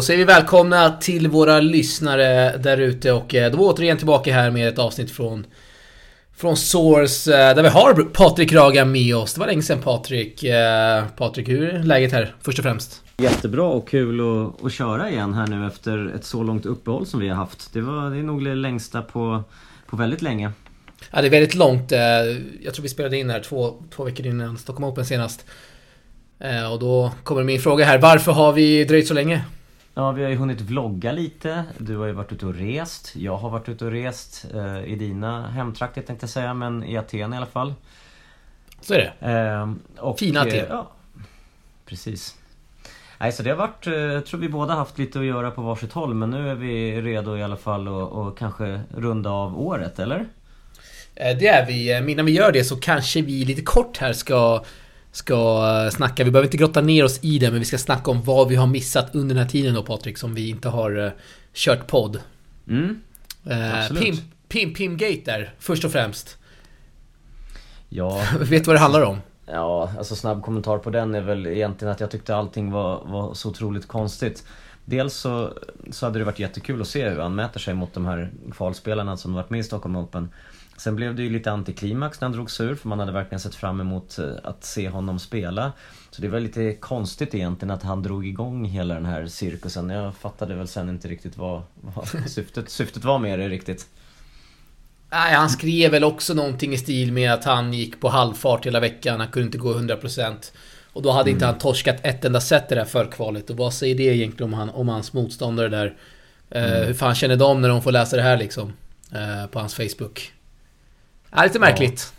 Då säger vi välkomna till våra lyssnare där ute och eh, då är vi återigen tillbaka här med ett avsnitt från från Source eh, där vi har Patrik Raga med oss. Det var länge sedan Patrik. Eh, Patrik, hur är läget här först och främst? Jättebra och kul att, att köra igen här nu efter ett så långt uppehåll som vi har haft. Det, var, det är nog det längsta på, på väldigt länge. Ja, det är väldigt långt. Jag tror vi spelade in här två, två veckor innan Stockholm Open senast. Och då kommer min fråga här. Varför har vi dröjt så länge? Ja, vi har ju hunnit vlogga lite. Du har ju varit ute och rest. Jag har varit ute och rest eh, i dina hemtrakter tänkte jag säga, men i Aten i alla fall. Så är det. Eh, och, Fina Aten. Eh, ja, precis. Nej, så det har varit, eh, jag tror vi båda haft lite att göra på varsitt håll, men nu är vi redo i alla fall och, och kanske runda av året, eller? Eh, det är vi. Eh, innan vi gör det så kanske vi lite kort här ska ska snacka. Vi behöver inte grotta ner oss i det, men vi ska snacka om vad vi har missat under den här tiden då Patrik, som vi inte har uh, kört podd. Mm, uh, Pim, Pim, Pim Gate där, först och främst. Ja... Vet du vad det handlar om? Ja, alltså snabb kommentar på den är väl egentligen att jag tyckte allting var, var så otroligt konstigt. Dels så, så hade det varit jättekul att se hur han mäter sig mot de här kvalspelarna som varit med i Stockholm Open. Sen blev det ju lite antiklimax när han drog sig ur för man hade verkligen sett fram emot eh, att se honom spela. Så det var lite konstigt egentligen att han drog igång hela den här cirkusen. Jag fattade väl sen inte riktigt vad, vad syftet, syftet var med det riktigt. Nej, han skrev väl också någonting i stil med att han gick på halvfart hela veckan. Han kunde inte gå 100%. Och då hade mm. inte han torskat ett enda set i det här förkvalet. Och vad säger det egentligen om, han, om hans motståndare där? Eh, mm. Uh, hur fan känner de när de får läsa det här liksom? Uh, på hans Facebook. Ja, lite märkligt.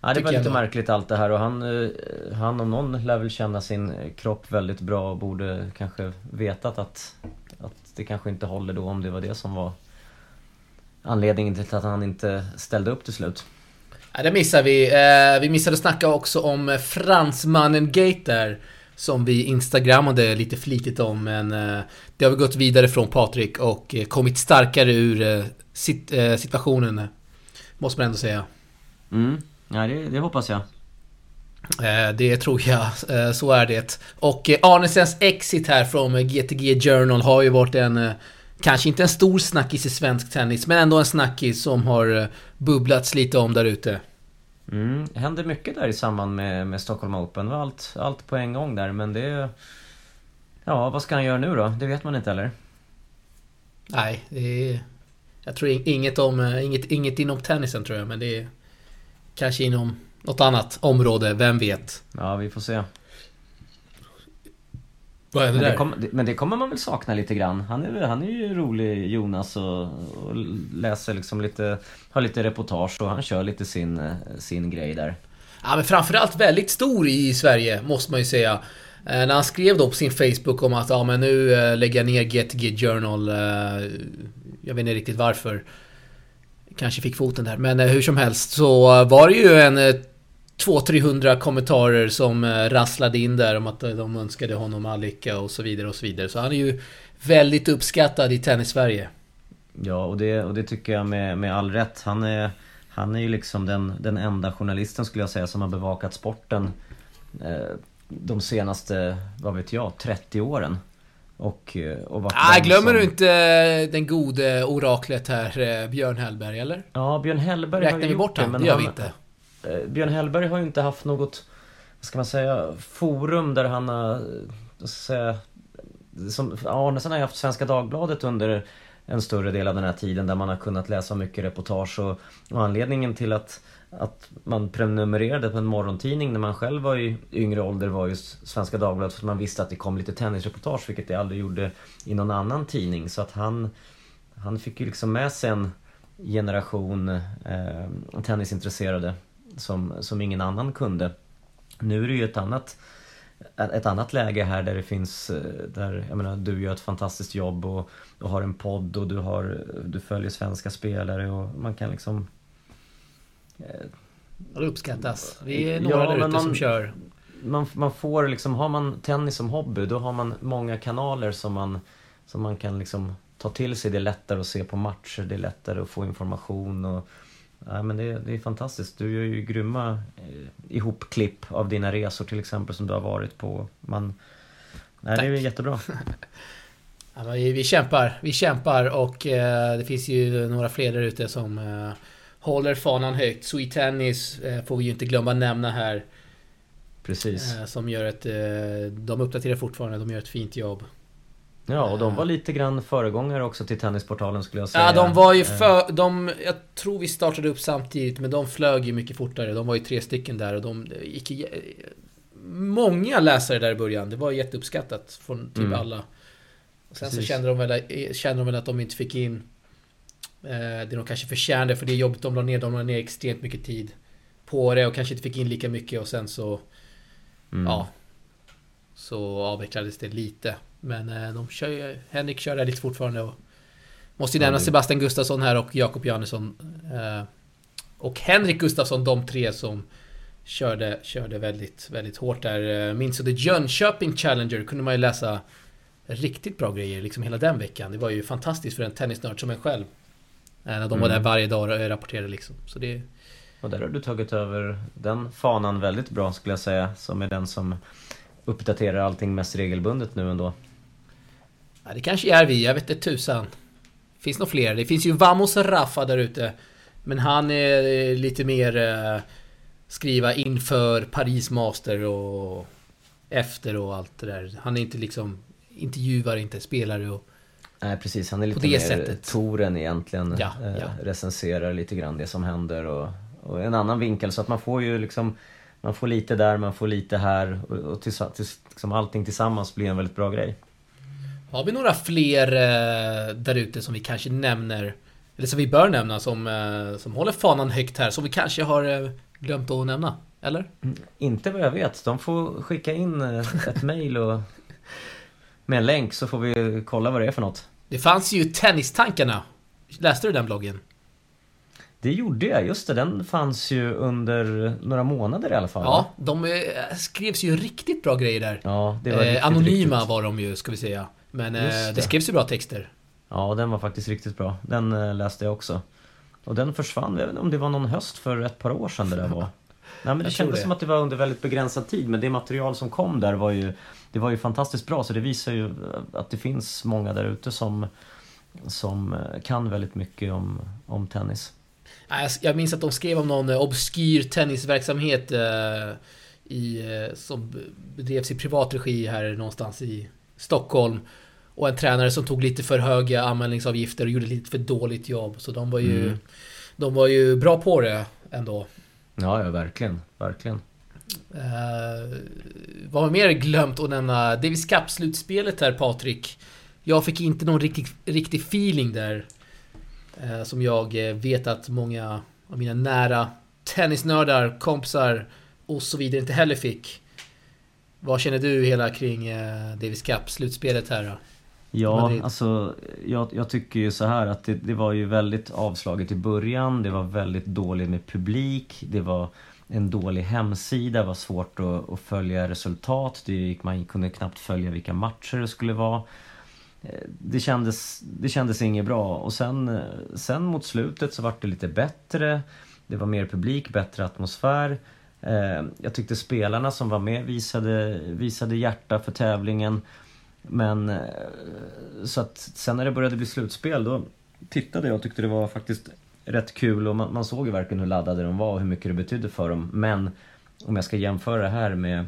Ja, ja det var lite märkligt allt det här och han, eh, han om någon lär väl känna sin kropp väldigt bra och borde kanske vetat att, att det kanske inte håller då om det var det som var anledningen till att han inte ställde upp till slut. Ja, det missar vi. Eh, vi missade att snacka också om fransmannen Gate där. Som vi instagrammade lite flitigt om men eh, det har vi gått vidare från Patrik och kommit starkare ur situationen. Måste man ändå säga. Mm, ja det, det hoppas jag. Eh, det tror jag, eh, så är det. Och eh, Arnesens exit här från GTG Journal har ju varit en... Kanske inte en stor snackis i svensk tennis, men ändå en snackis som har bubblats lite om där ute. Mm, hände mycket där i samband med, med Stockholm Open. Var allt, allt på en gång där, men det... Ja, vad ska han göra nu då? Det vet man inte heller. Nej, det är... Jag tror inget om, eh, inget, inget inom tennisen tror jag, men det är kanske inom något annat område, vem vet? Ja, vi får se. Vad är det men, där? Det kom, men det kommer man väl sakna lite grann. Han är, han är ju rolig, Jonas, och, och läser liksom lite, har lite reportage och han kör lite sin, eh, sin grej där. Ja, men framförallt väldigt stor i Sverige, måste man ju säga. Eh, när han skrev då på sin Facebook om att ja, men nu lägger jag ner GTG Journal jag vet inte riktigt varför. Kanske fick foten där. Men eh, hur som helst så var det ju en 200-300 eh, kommentarer som eh, rasslade in där om att de önskade honom all lycka och så vidare och så vidare. Så han är ju väldigt uppskattad i tennis-Sverige. Ja, och det, och det tycker jag med, med all rätt. Han är, han är ju liksom den, den enda journalisten skulle jag säga som har bevakat sporten eh, de senaste, vad vet jag, 30 åren. Och, eh, och ah, glömmer som... du inte eh, den gode oraklet här, Björn Hellberg, eller? Ja, Björn Hellberg Räknar vi bort honom? Det gör vi inte. Eh, Björn Hellberg har ju inte haft något, vad ska man säga, forum där han har, vad ska jag säga, som, Arnesen har ju haft Svenska Dagbladet under en större del av den här tiden där man har kunnat läsa mycket reportage och, och anledningen till att att man prenumererade på en morgontidning när man själv var i yngre ålder var just Svenska Dagbladet för man visste att det kom lite tennisreportage vilket det aldrig gjorde i någon annan tidning. Så att han Han fick ju liksom med sig en generation eh, tennisintresserade som, som ingen annan kunde Nu är det ju ett annat ett annat läge här där det finns, eh, där, jag menar du gör ett fantastiskt jobb och, och har en podd och du har, du följer svenska spelare och man kan liksom det uppskattas. Vi är några ja, där ute som kör. Man, man får liksom, har man tennis som hobby då har man många kanaler som man, som man kan liksom ta till sig. Det är lättare att se på matcher, det är lättare att få information och Ja, men det, det är fantastiskt. Du gör ju grymma eh, ihopklipp av dina resor till exempel som du har varit på. Man, nej, det är jättebra. Ja, vi, vi kämpar, vi kämpar och eh, det finns ju några fler där ute som eh, håller fanan högt. Sweet Tennis eh, får vi ju inte glömma nämna här. Precis. Eh, som gör ett... Eh, de uppdaterar fortfarande, de gör ett fint jobb. Ja, och de var lite grann föregångare också till Tennisportalen skulle jag säga. Ja, de var ju Eh, för... De, jag tror vi startade upp samtidigt, men de flög ju mycket fortare. De var ju tre stycken där och de gick... Många läsare där i början. Det var jätteuppskattat från typ Mm. alla. Och sen så Precis. kände de, väl, kände de väl att de inte fick in eh, det de kanske förtjänade för det jobbet de la ner. De la ner extremt mycket tid på det och kanske inte fick in lika mycket och sen så... mm. Ja. Så avvecklades det lite. Men eh, de kör ju... Henrik kör där lite fortfarande och... Måste ju nämna Sebastian Gustafsson här och Jakob Jansson. Eh, och Henrik Gustafsson, de tre som körde, körde väldigt, väldigt hårt där. Eh, Minns du The Jönköping Challenger? kunde man ju läsa riktigt bra grejer liksom hela den veckan. Det var ju fantastiskt för en tennisnörd som en själv. När de var Mm. där varje dag och rapporterade liksom. Så det... Och där har du tagit över den fanan väldigt bra skulle jag säga. Som är den som uppdaterar allting mest regelbundet nu ändå. Ja, det kanske är vi, jag vet inte tusan. Finns nog fler. Det finns ju Vamos Rafa där ute. Men han är eh, lite mer eh, skriva inför Paris Master och efter och allt det där. Han är inte liksom intervjuare, inte spelare och... Nej precis, han är lite mer sättet. touren egentligen. Ja, eh, ja. Recenserar lite grann det som händer och, och en annan vinkel så att man får ju liksom Man får lite där, man får lite här och, och tills, tills, liksom allting tillsammans blir en väldigt bra grej. Har vi några fler eh, där ute som vi kanske nämner? Eller som vi bör nämna som, eh, som håller fanan högt här, som vi kanske har eh, glömt att nämna? Eller? Inte vad jag vet, de får skicka in eh, ett mail och med en länk så får vi kolla vad det är för något. Det fanns ju Tennistankarna. Läste du den bloggen? Det gjorde jag, just det. Den fanns ju under några månader i alla fall. Ja, de eh, skrevs ju riktigt bra grejer där. Ja, det var Eh, riktigt, anonyma riktigt. var de ju, ska vi säga. Men eh, det. det. skrevs ju bra texter. Ja, den var faktiskt riktigt bra. Den eh, läste jag också. Och den försvann, jag vet inte om det var någon höst för ett par år sedan det där var. Nej men det Jag kändes det. som att det var under väldigt begränsad tid men det material som kom där var ju Det var ju fantastiskt bra så det visar ju eh, att det finns många där ute som Som kan väldigt mycket om, om tennis. Jag- minns att de skrev om någon obskyr tennisverksamhet i, som bedrevs i privat regi här någonstans i Stockholm. Och en tränare som tog lite för höga anmälningsavgifter och gjorde lite för dåligt jobb. Så de var ju, Mm. de var ju bra på det ändå. Ja, ja verkligen, verkligen. Eh, vad har vi mer glömt att nämna? Davis Cup-slutspelet här Patrik. Jag fick inte någon riktig, riktig feeling där. Eh, som jag eh, vet att många av mina nära tennisnördar, kompisar och så vidare inte heller fick. Vad känner du hela kring eh, Davis Cup-slutspelet här då? Ja, Madrid. alltså jag, jag tycker ju så här att det, det var ju väldigt avslaget i början. Det var väldigt dåligt med publik. Det var en dålig hemsida. Det var svårt att, att följa resultat. Det gick, man kunde knappt följa vilka matcher det skulle vara. Eh, Det kändes, det kändes inget bra. Och sen, eh, sen mot slutet så vart det lite bättre. Det var mer publik, bättre atmosfär. Eh, Jag tyckte spelarna som var med visade, visade hjärta för tävlingen. Men eh, så att sen när det började bli slutspel då tittade jag och tyckte det var faktiskt rätt kul och man, man såg ju verkligen hur laddade de var och hur mycket det betydde för dem. Men om jag ska jämföra det här med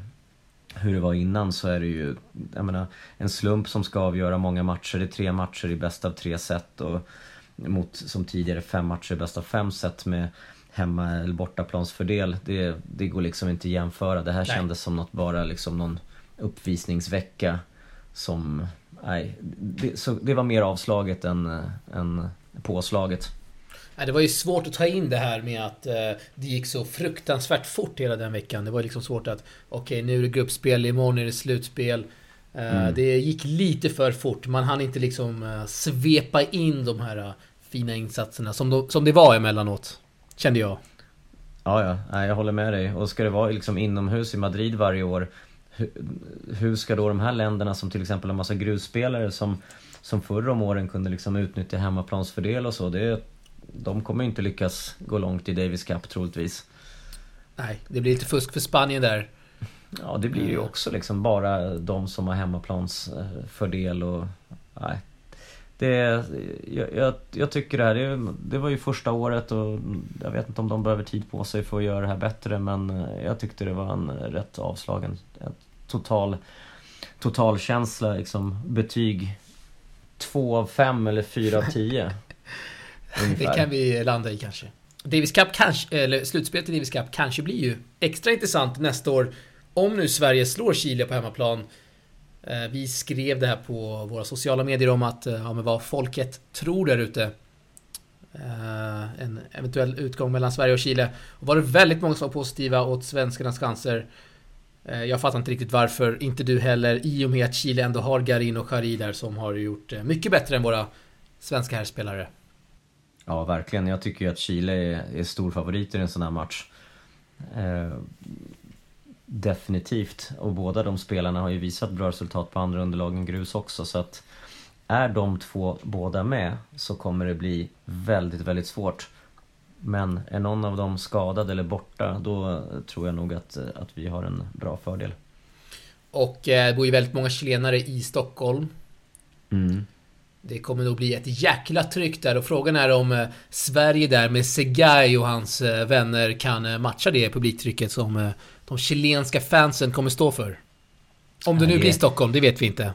hur det var innan så är det ju, jag menar, en slump som ska avgöra många matcher. Det är tre matcher i bäst av tre set och mot som tidigare fem matcher i bäst av fem set med hemma eller bortaplansfördel. Det, det går liksom inte att jämföra. Det här Nej. kändes som något bara liksom någon uppvisningsvecka som, nej, det, så det var mer avslaget än, än påslaget. Det var ju svårt att ta in det här med att eh, det gick så fruktansvärt fort hela den veckan. Det var liksom svårt att okej, nu är det gruppspel, imorgon är det slutspel. Eh, Mm. Det gick lite för fort. Man hann inte liksom eh, svepa in de här fina insatserna som, de, som det var emellanåt. Kände jag. Ja, ja, jag håller med dig. Och ska det vara liksom inomhus i Madrid varje år hur, hur ska då de här länderna som till exempel har massa grusspelare som, som förr om åren kunde liksom utnyttja hemmaplansfördel och så. Det, de kommer inte lyckas gå långt i Davis Cup troligtvis. Nej, det blir lite fusk för Spanien där. Ja, det blir ju också liksom bara de som har hemmaplansfördel och nej. Det, jag, jag, jag tycker det här, det, det, var ju första året och jag vet inte om de behöver tid på sig för att göra det här bättre men eh, jag tyckte det var en rätt avslagen, en total, totalkänsla liksom, betyg 2 av 5 eller 4 av 10. det kan vi landa i kanske. Davis Cup kanske, eller slutspelet i Davis Cup kanske blir ju extra intressant nästa år om nu Sverige slår Chile på hemmaplan. Eh, vi skrev det här på våra sociala medier om att, eh, ja men vad folket tror där ute. Eh, en eventuell utgång mellan Sverige och Chile. Och var det väldigt många som var positiva åt svenskarnas chanser. Jag fattar inte riktigt varför, inte du heller, i och med att Chile ändå har Garin och Khari där som har gjort mycket bättre än våra svenska herrspelare. Ja, verkligen. Jag tycker ju att Chile är, är stor favorit i en sån här match. Definitivt. Och båda de spelarna har ju visat bra resultat på andra underlag än grus också. Så att är de två båda med så kommer det bli väldigt, väldigt svårt. Men är någon av dem skadad eller borta, då tror jag nog att, att vi har en bra fördel. Och eh, det bor ju väldigt många chilenare i Stockholm. Mm. Det kommer nog bli ett jäkla tryck där och frågan är om eh, Sverige där med Segay och hans eh, vänner kan matcha det publiktrycket som de chilenska fansen kommer stå för. Om det nu blir Stockholm, det vet vi inte.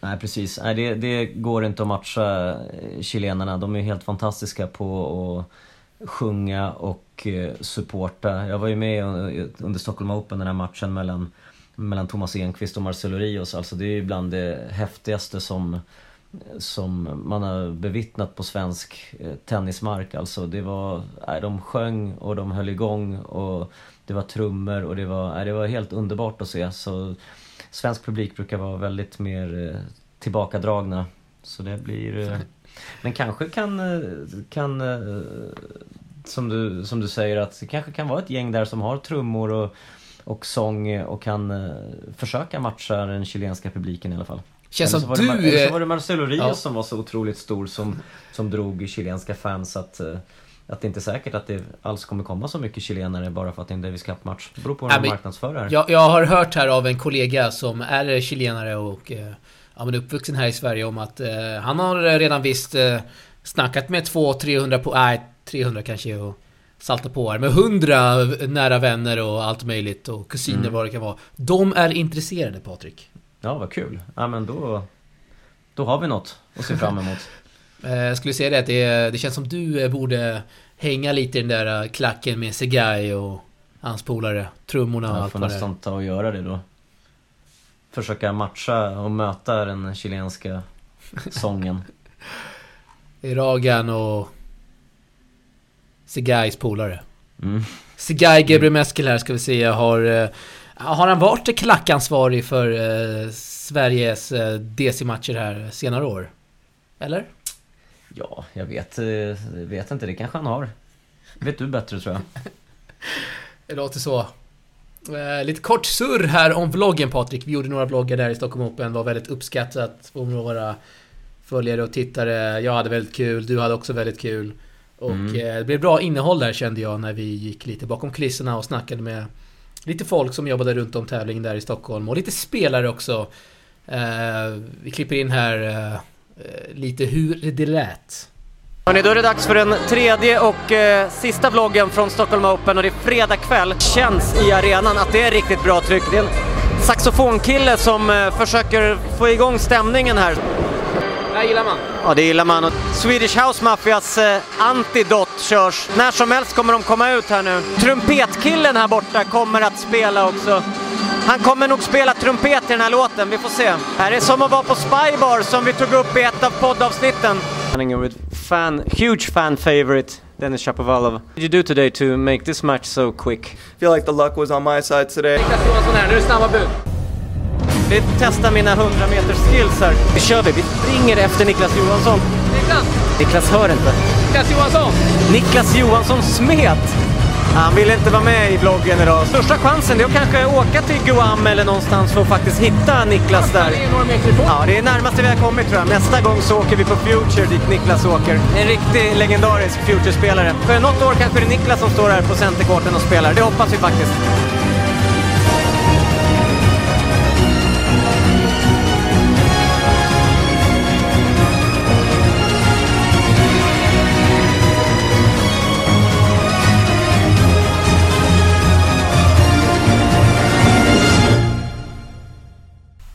Nej precis, Nej, det, det går inte att matcha chilenarna. De är helt fantastiska på att sjunga och supporta. Jag var ju med under Stockholm Open, den här matchen mellan, mellan Thomas Enqvist och Marcelo Rios. Alltså det är ju bland det häftigaste som som man har bevittnat på svensk eh, tennismark. Alltså det var, nej, de sjöng och de höll igång och det var trummor och det var, nej, det var helt underbart att se. Så svensk publik brukar vara väldigt mer eh, tillbakadragna. Så det blir... Eh, men kanske kan, kan som, du, som du säger, att det kanske kan vara ett gäng där som har trummor och, och sång och kan försöka matcha den chilenska publiken i alla fall. Känns som du... Eller så var det Marcelo Rios ja. som var så otroligt stor som, som drog chilenska fans att eh, att det inte är säkert att det alls kommer komma så mycket chilenare bara för att det är en Davis Cup-match. Det beror på hur man marknadsför det. Jag, jag har hört här av en kollega som är chilenare och eh, ja, men uppvuxen här i Sverige om att eh, han har redan visst eh, snackat med 200-300 på... Nej, 300 kanske och salta på här. Med 100 nära vänner och allt möjligt och kusiner mm. vad det kan vara. De är intresserade Patrik. Ja, vad kul. Ja, men då, då har vi något att se fram emot. Eh, jag skulle säga det att det, det känns som du eh, borde hänga lite i den där eh, klacken med Segay och hans polare. Trummorna och allt det Jag får nästan ta och göra det då. Försöka matcha och möta den chilenska sången. Ragan och Segays polare. Mm. Segay Gebremeskel här ska vi säga har har han varit klackansvarig för eh, Sveriges eh, DC-matcher här senare år? Eller? Ja, jag vet, eh, vet inte. Det kanske han har. vet du bättre tror jag. det låter så. Eh, lite kort surr här om vloggen Patrik. Vi gjorde några vloggar där i Stockholm Open. Var väldigt uppskattat från våra följare och tittare. Jag hade väldigt kul. Du hade också väldigt kul. Och mm. eh, det blev bra innehåll där kände jag när vi gick lite bakom kulisserna och snackade med lite folk som jobbade runt om tävlingen där i Stockholm och lite spelare också. Uh, vi klipper in här uh, lite hur det lät. Hörrni, då är det dags för den tredje och eh, sista vloggen från Stockholm Open och det är fredag kväll. Känns i arenan att det är riktigt bra tryck. Det är en saxofonkille som eh, försöker få igång stämningen här. Det gillar man. Ja, det gillar man. Och Swedish House Mafias eh, Antidot körs. När som helst kommer de komma ut här nu. Trumpetkillen här borta kommer att spela också. Han kommer nog spela trumpet i den här låten, vi får se. Här är som att vara på Spybar som vi tog upp i ett av poddavsnitten. With fan, huge fan favorite, Dennis Shapovalov. What did you do today to make this match so quick? I feel like the luck was on my side today. Niklas Johansson här, nu är det snabba bud. Vi testar mina 100 meters skills här. Vi kör vi. Vi springer efter Niklas Johansson. Niklas! Niklas hör inte. Niklas Johansson! Niklas Johansson smet! Han vill inte vara med i vloggen idag. Största chansen är att kanske åka till Guam eller någonstans för att faktiskt hitta Niklas där. Ja, det är närmaste vi har kommit tror jag. Nästa gång så åker vi på Future dit Niklas åker. En riktig legendarisk Future-spelare. För något år kanske det är Niklas som står här på centerkorten och spelar. Det hoppas vi faktiskt.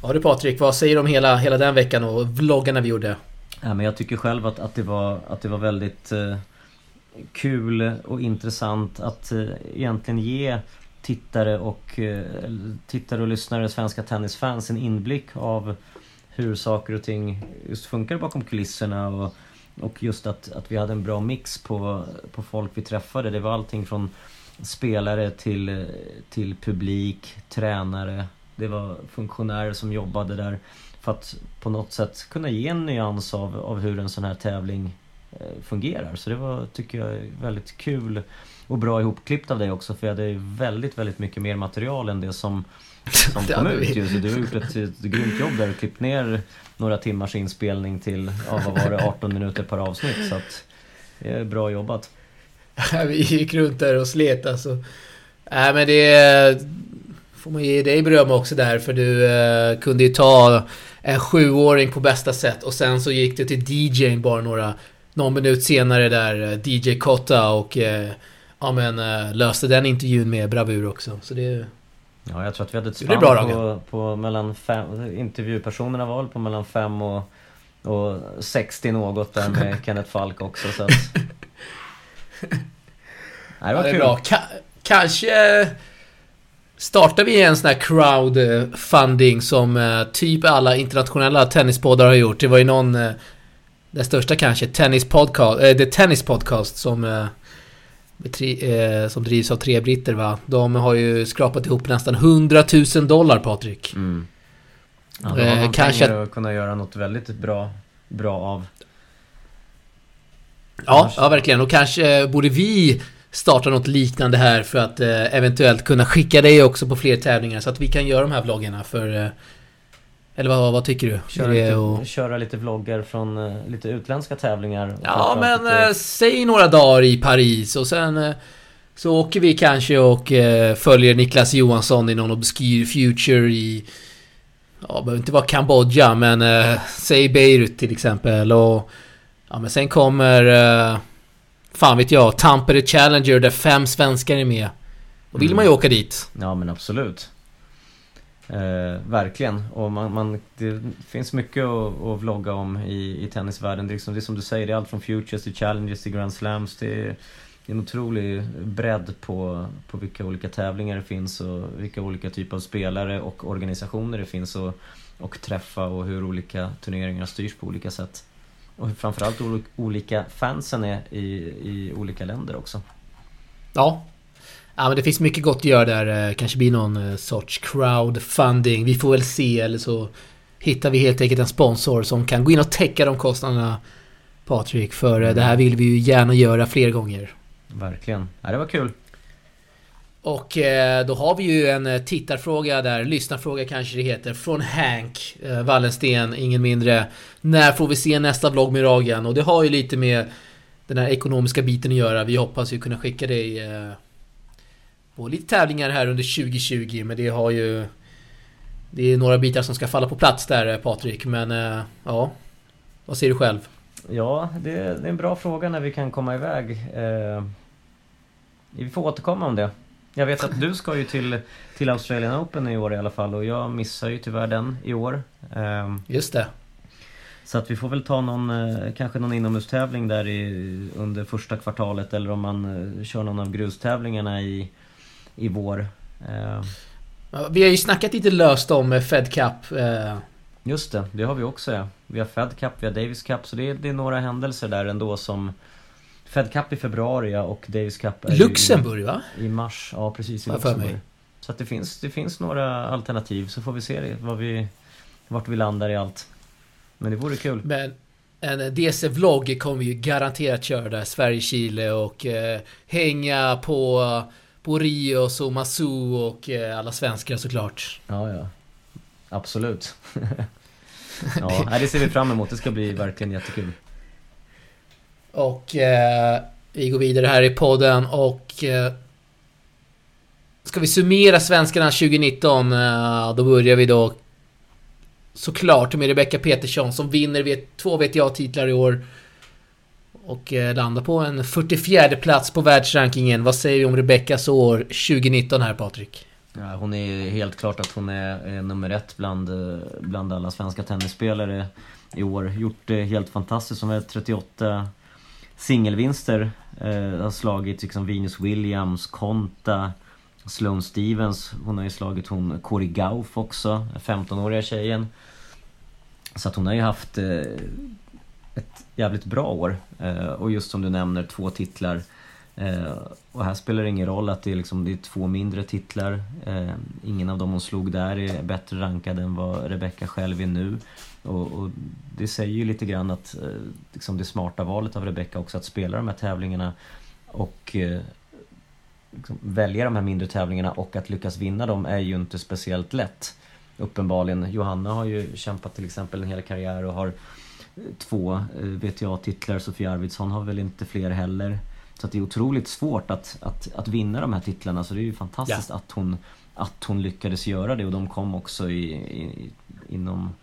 Ja du Patrik, vad säger du om hela, hela den veckan och vloggarna vi gjorde? Ja, men jag tycker själv att, att, det, var, att det var väldigt eh, kul och intressant att eh, egentligen ge tittare och, eh, tittare och lyssnare, svenska tennisfans, en inblick av hur saker och ting just funkar bakom kulisserna och, och just att, att vi hade en bra mix på, på folk vi träffade. Det var allting från spelare till, eh, till publik, tränare. Det var funktionärer som jobbade där för att på något sätt kunna ge en nyans av, av hur en sån här tävling eh, fungerar. Så det var, tycker jag, väldigt kul och bra ihopklippt av dig också för jag hade väldigt, väldigt mycket mer material än det som, som kom ut ju. Så du har gjort ett, ett grymt jobb där och klippt ner några timmars inspelning till, ja vad var det, 18 minuter per avsnitt. Så att det är bra jobbat. Vi gick runt där och slet alltså. Nej men det får man ge dig beröm också där för du eh, kunde ju ta en sjuåring på bästa sätt och sen så gick det till DJn bara några någon minut senare där eh, DJ Kotta och eh, ja men eh, löste den intervjun med bravur också. Så det... Ja, jag tror att vi hade ett spann bra, på, på mellan fem, intervjupersonerna var på mellan fem och, och 60 något där med Kenneth Falk också så att... Nej, det var ja, det kul. Bra. Ka kanske startar vi en sån här crowdfunding som eh, typ alla internationella tennispoddar har gjort. Det var ju någon, eh, den största kanske, tennis podcast, äh, The Tennis Podcast som som drivs av tre britter va. De har ju skrapat ihop nästan 100 000 dollar Patrik. Mm. Ja, då har man kanske att kunna göra något väldigt bra, bra av. Ja, ja verkligen. Och kanske borde vi starta något liknande här för att eh, eventuellt kunna skicka dig också på fler tävlingar så att vi kan göra de här vloggarna för... Eh, eller vad, vad tycker du? Köra lite, och... köra lite vloggar från eh, lite utländska tävlingar. Ja men lite... Eh, säg några dagar i Paris och sen eh, så åker vi kanske och eh, följer Niklas Johansson i någon obskyr future i... Ja, behöver inte vara Kambodja men säg Beirut till exempel och... Ja men sen kommer fan vet jag, Tampere Challenger där fem svenskar är med. Då vill mm. man ju åka dit. Ja men absolut. Eh, verkligen. Och man, man, det finns mycket att, att vlogga om i, i tennisvärlden. Det är, liksom, det är som du säger, det är allt från Futures till Challenges till Grand Slams. Det är, det är en otrolig bredd på, på vilka olika tävlingar det finns och vilka olika typer av spelare och organisationer det finns och, och träffa och hur olika turneringar styrs på olika sätt. Och framförallt olika fansen är i, i olika länder också. Ja. Ja men det finns mycket gott att göra där. Eh, kanske blir någon eh, sorts crowdfunding. Vi får väl se eller så hittar vi helt enkelt en sponsor som kan gå in och täcka de kostnaderna Patrik. För mm. det här vill vi ju gärna göra fler gånger. Verkligen. Ja, det var kul. Och eh, då har vi ju en eh, tittarfråga där, lyssnarfråga kanske det heter, från Hank eh, Wallensten, ingen mindre. När får vi se nästa vlogg med Ragen? Och det har ju lite med den här ekonomiska biten att göra. Vi hoppas ju kunna skicka dig på lite tävlingar här under 2020, men det har ju... Det är några bitar som ska falla på plats där Patrik, men ja. Vad säger du själv? Ja, det, är en bra fråga när vi kan komma iväg. Vi får återkomma om det. Jag vet att du ska ju till, till Australian Open i år i alla fall och jag missar ju tyvärr den i år. Ehm, Just det. Så att vi får väl ta någon, eh, kanske någon inomhustävling där i, under första kvartalet eller om man eh, kör någon av grustävlingarna i, i vår. Ehm. Vi har ju snackat lite löst om Fed Cup. Eh. Just det, det har vi också ja. Vi har Fed Cup, vi har Davis Cup så det är, det är några händelser där ändå som Fed Cup i februari och Davis Cup är Luxemburg i, va? I mars, ja precis i Luxemburg. Så att det finns, det finns några alternativ så får vi se vad vi, vart vi landar i allt. Men det vore kul. Men en DC-vlogg kommer ju garanterat köra där, Sverige-Chile och eh, hänga på, på Rios och Masu och eh, alla svenskar såklart. Ja, ja. Absolut. ja, det ser vi fram emot. Det ska bli verkligen jättekul. Och eh, vi går vidare här i podden och eh, Ska vi summera svenskarna 2019 eh, Då börjar vi då Såklart med Rebecca Petersson som vinner två VTA-titlar i år Och eh, landar på en 44 plats på världsrankingen Vad säger vi om Rebeccas år 2019 här Patrik? Ja, hon är helt klart att hon är, är nummer ett bland, eh, bland alla svenska tennisspelare i år. Gjort det helt fantastiskt. Hon är 38 singelvinster. Eh, har slagit liksom Venus Williams, Konta, Sloane Stevens. Hon har ju slagit hon Corey Gauff också, 15-åriga tjejen. Så att hon har ju haft eh, ett jävligt bra år. Eh, och just som du nämner, två titlar. Eh, och här spelar det ingen roll att det är, liksom, det är två mindre titlar. Eh, ingen av dem hon slog där är bättre rankad än vad Rebecca själv är nu. Och, och det säger ju lite grann att eh, liksom det smarta valet av Rebecca också att spela de här tävlingarna och eh, liksom välja de här mindre tävlingarna och att lyckas vinna dem är ju inte speciellt lätt. Uppenbarligen. Johanna har ju kämpat till exempel en hel karriär och har eh, två eh, VTA-titlar. Sofia Arvidsson har väl inte fler heller. Så det är otroligt svårt att, att, att vinna de här titlarna så det är ju fantastiskt ja. att, hon, att hon lyckades göra det och de kom också i, i, inom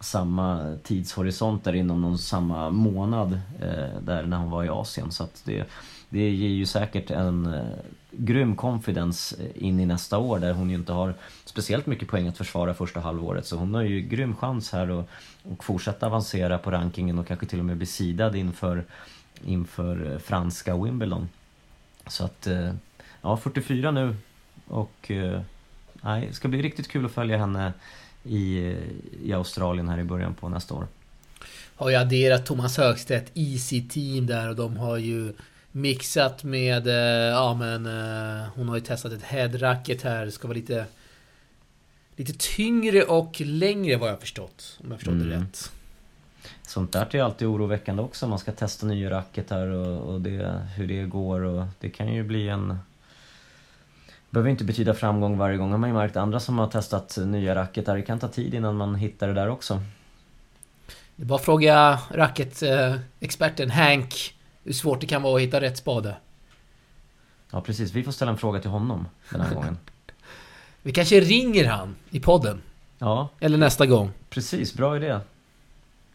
samma tidshorisont där inom någon samma månad eh, där när hon var i Asien. Så att det, det ger ju säkert en eh, grym confidence eh, in i nästa år där hon ju inte har speciellt mycket poäng att försvara första halvåret. Så hon har ju grym chans här att och fortsätta avancera på rankingen och kanske till och med bli sidad inför, inför eh, franska Wimbledon. Så att, eh, ja 44 nu och nej, det ska bli riktigt kul att följa henne i, i Australien här i början på nästa år. Har ju adderat Thomas Högstedt i sitt team där och de har ju Mixat med, eh, ja men eh, hon har ju testat ett headracket här. Det ska vara lite Lite tyngre och längre vad jag förstått. Om jag förstått mm. det rätt. Sånt där är alltid oroväckande också. Man ska testa nya racket här och, och det, hur det går och det kan ju bli en... behöver inte betyda framgång varje gång har man ju märkt. Andra som har testat nya racket där, det kan ta tid innan man hittar det där också. Det är bara att fråga racketexperten Hank hur svårt det kan vara att hitta rätt spade. Ja precis, vi får ställa en fråga till honom den här gången. vi kanske ringer han i podden. Ja. Eller nästa gång. Precis, bra idé.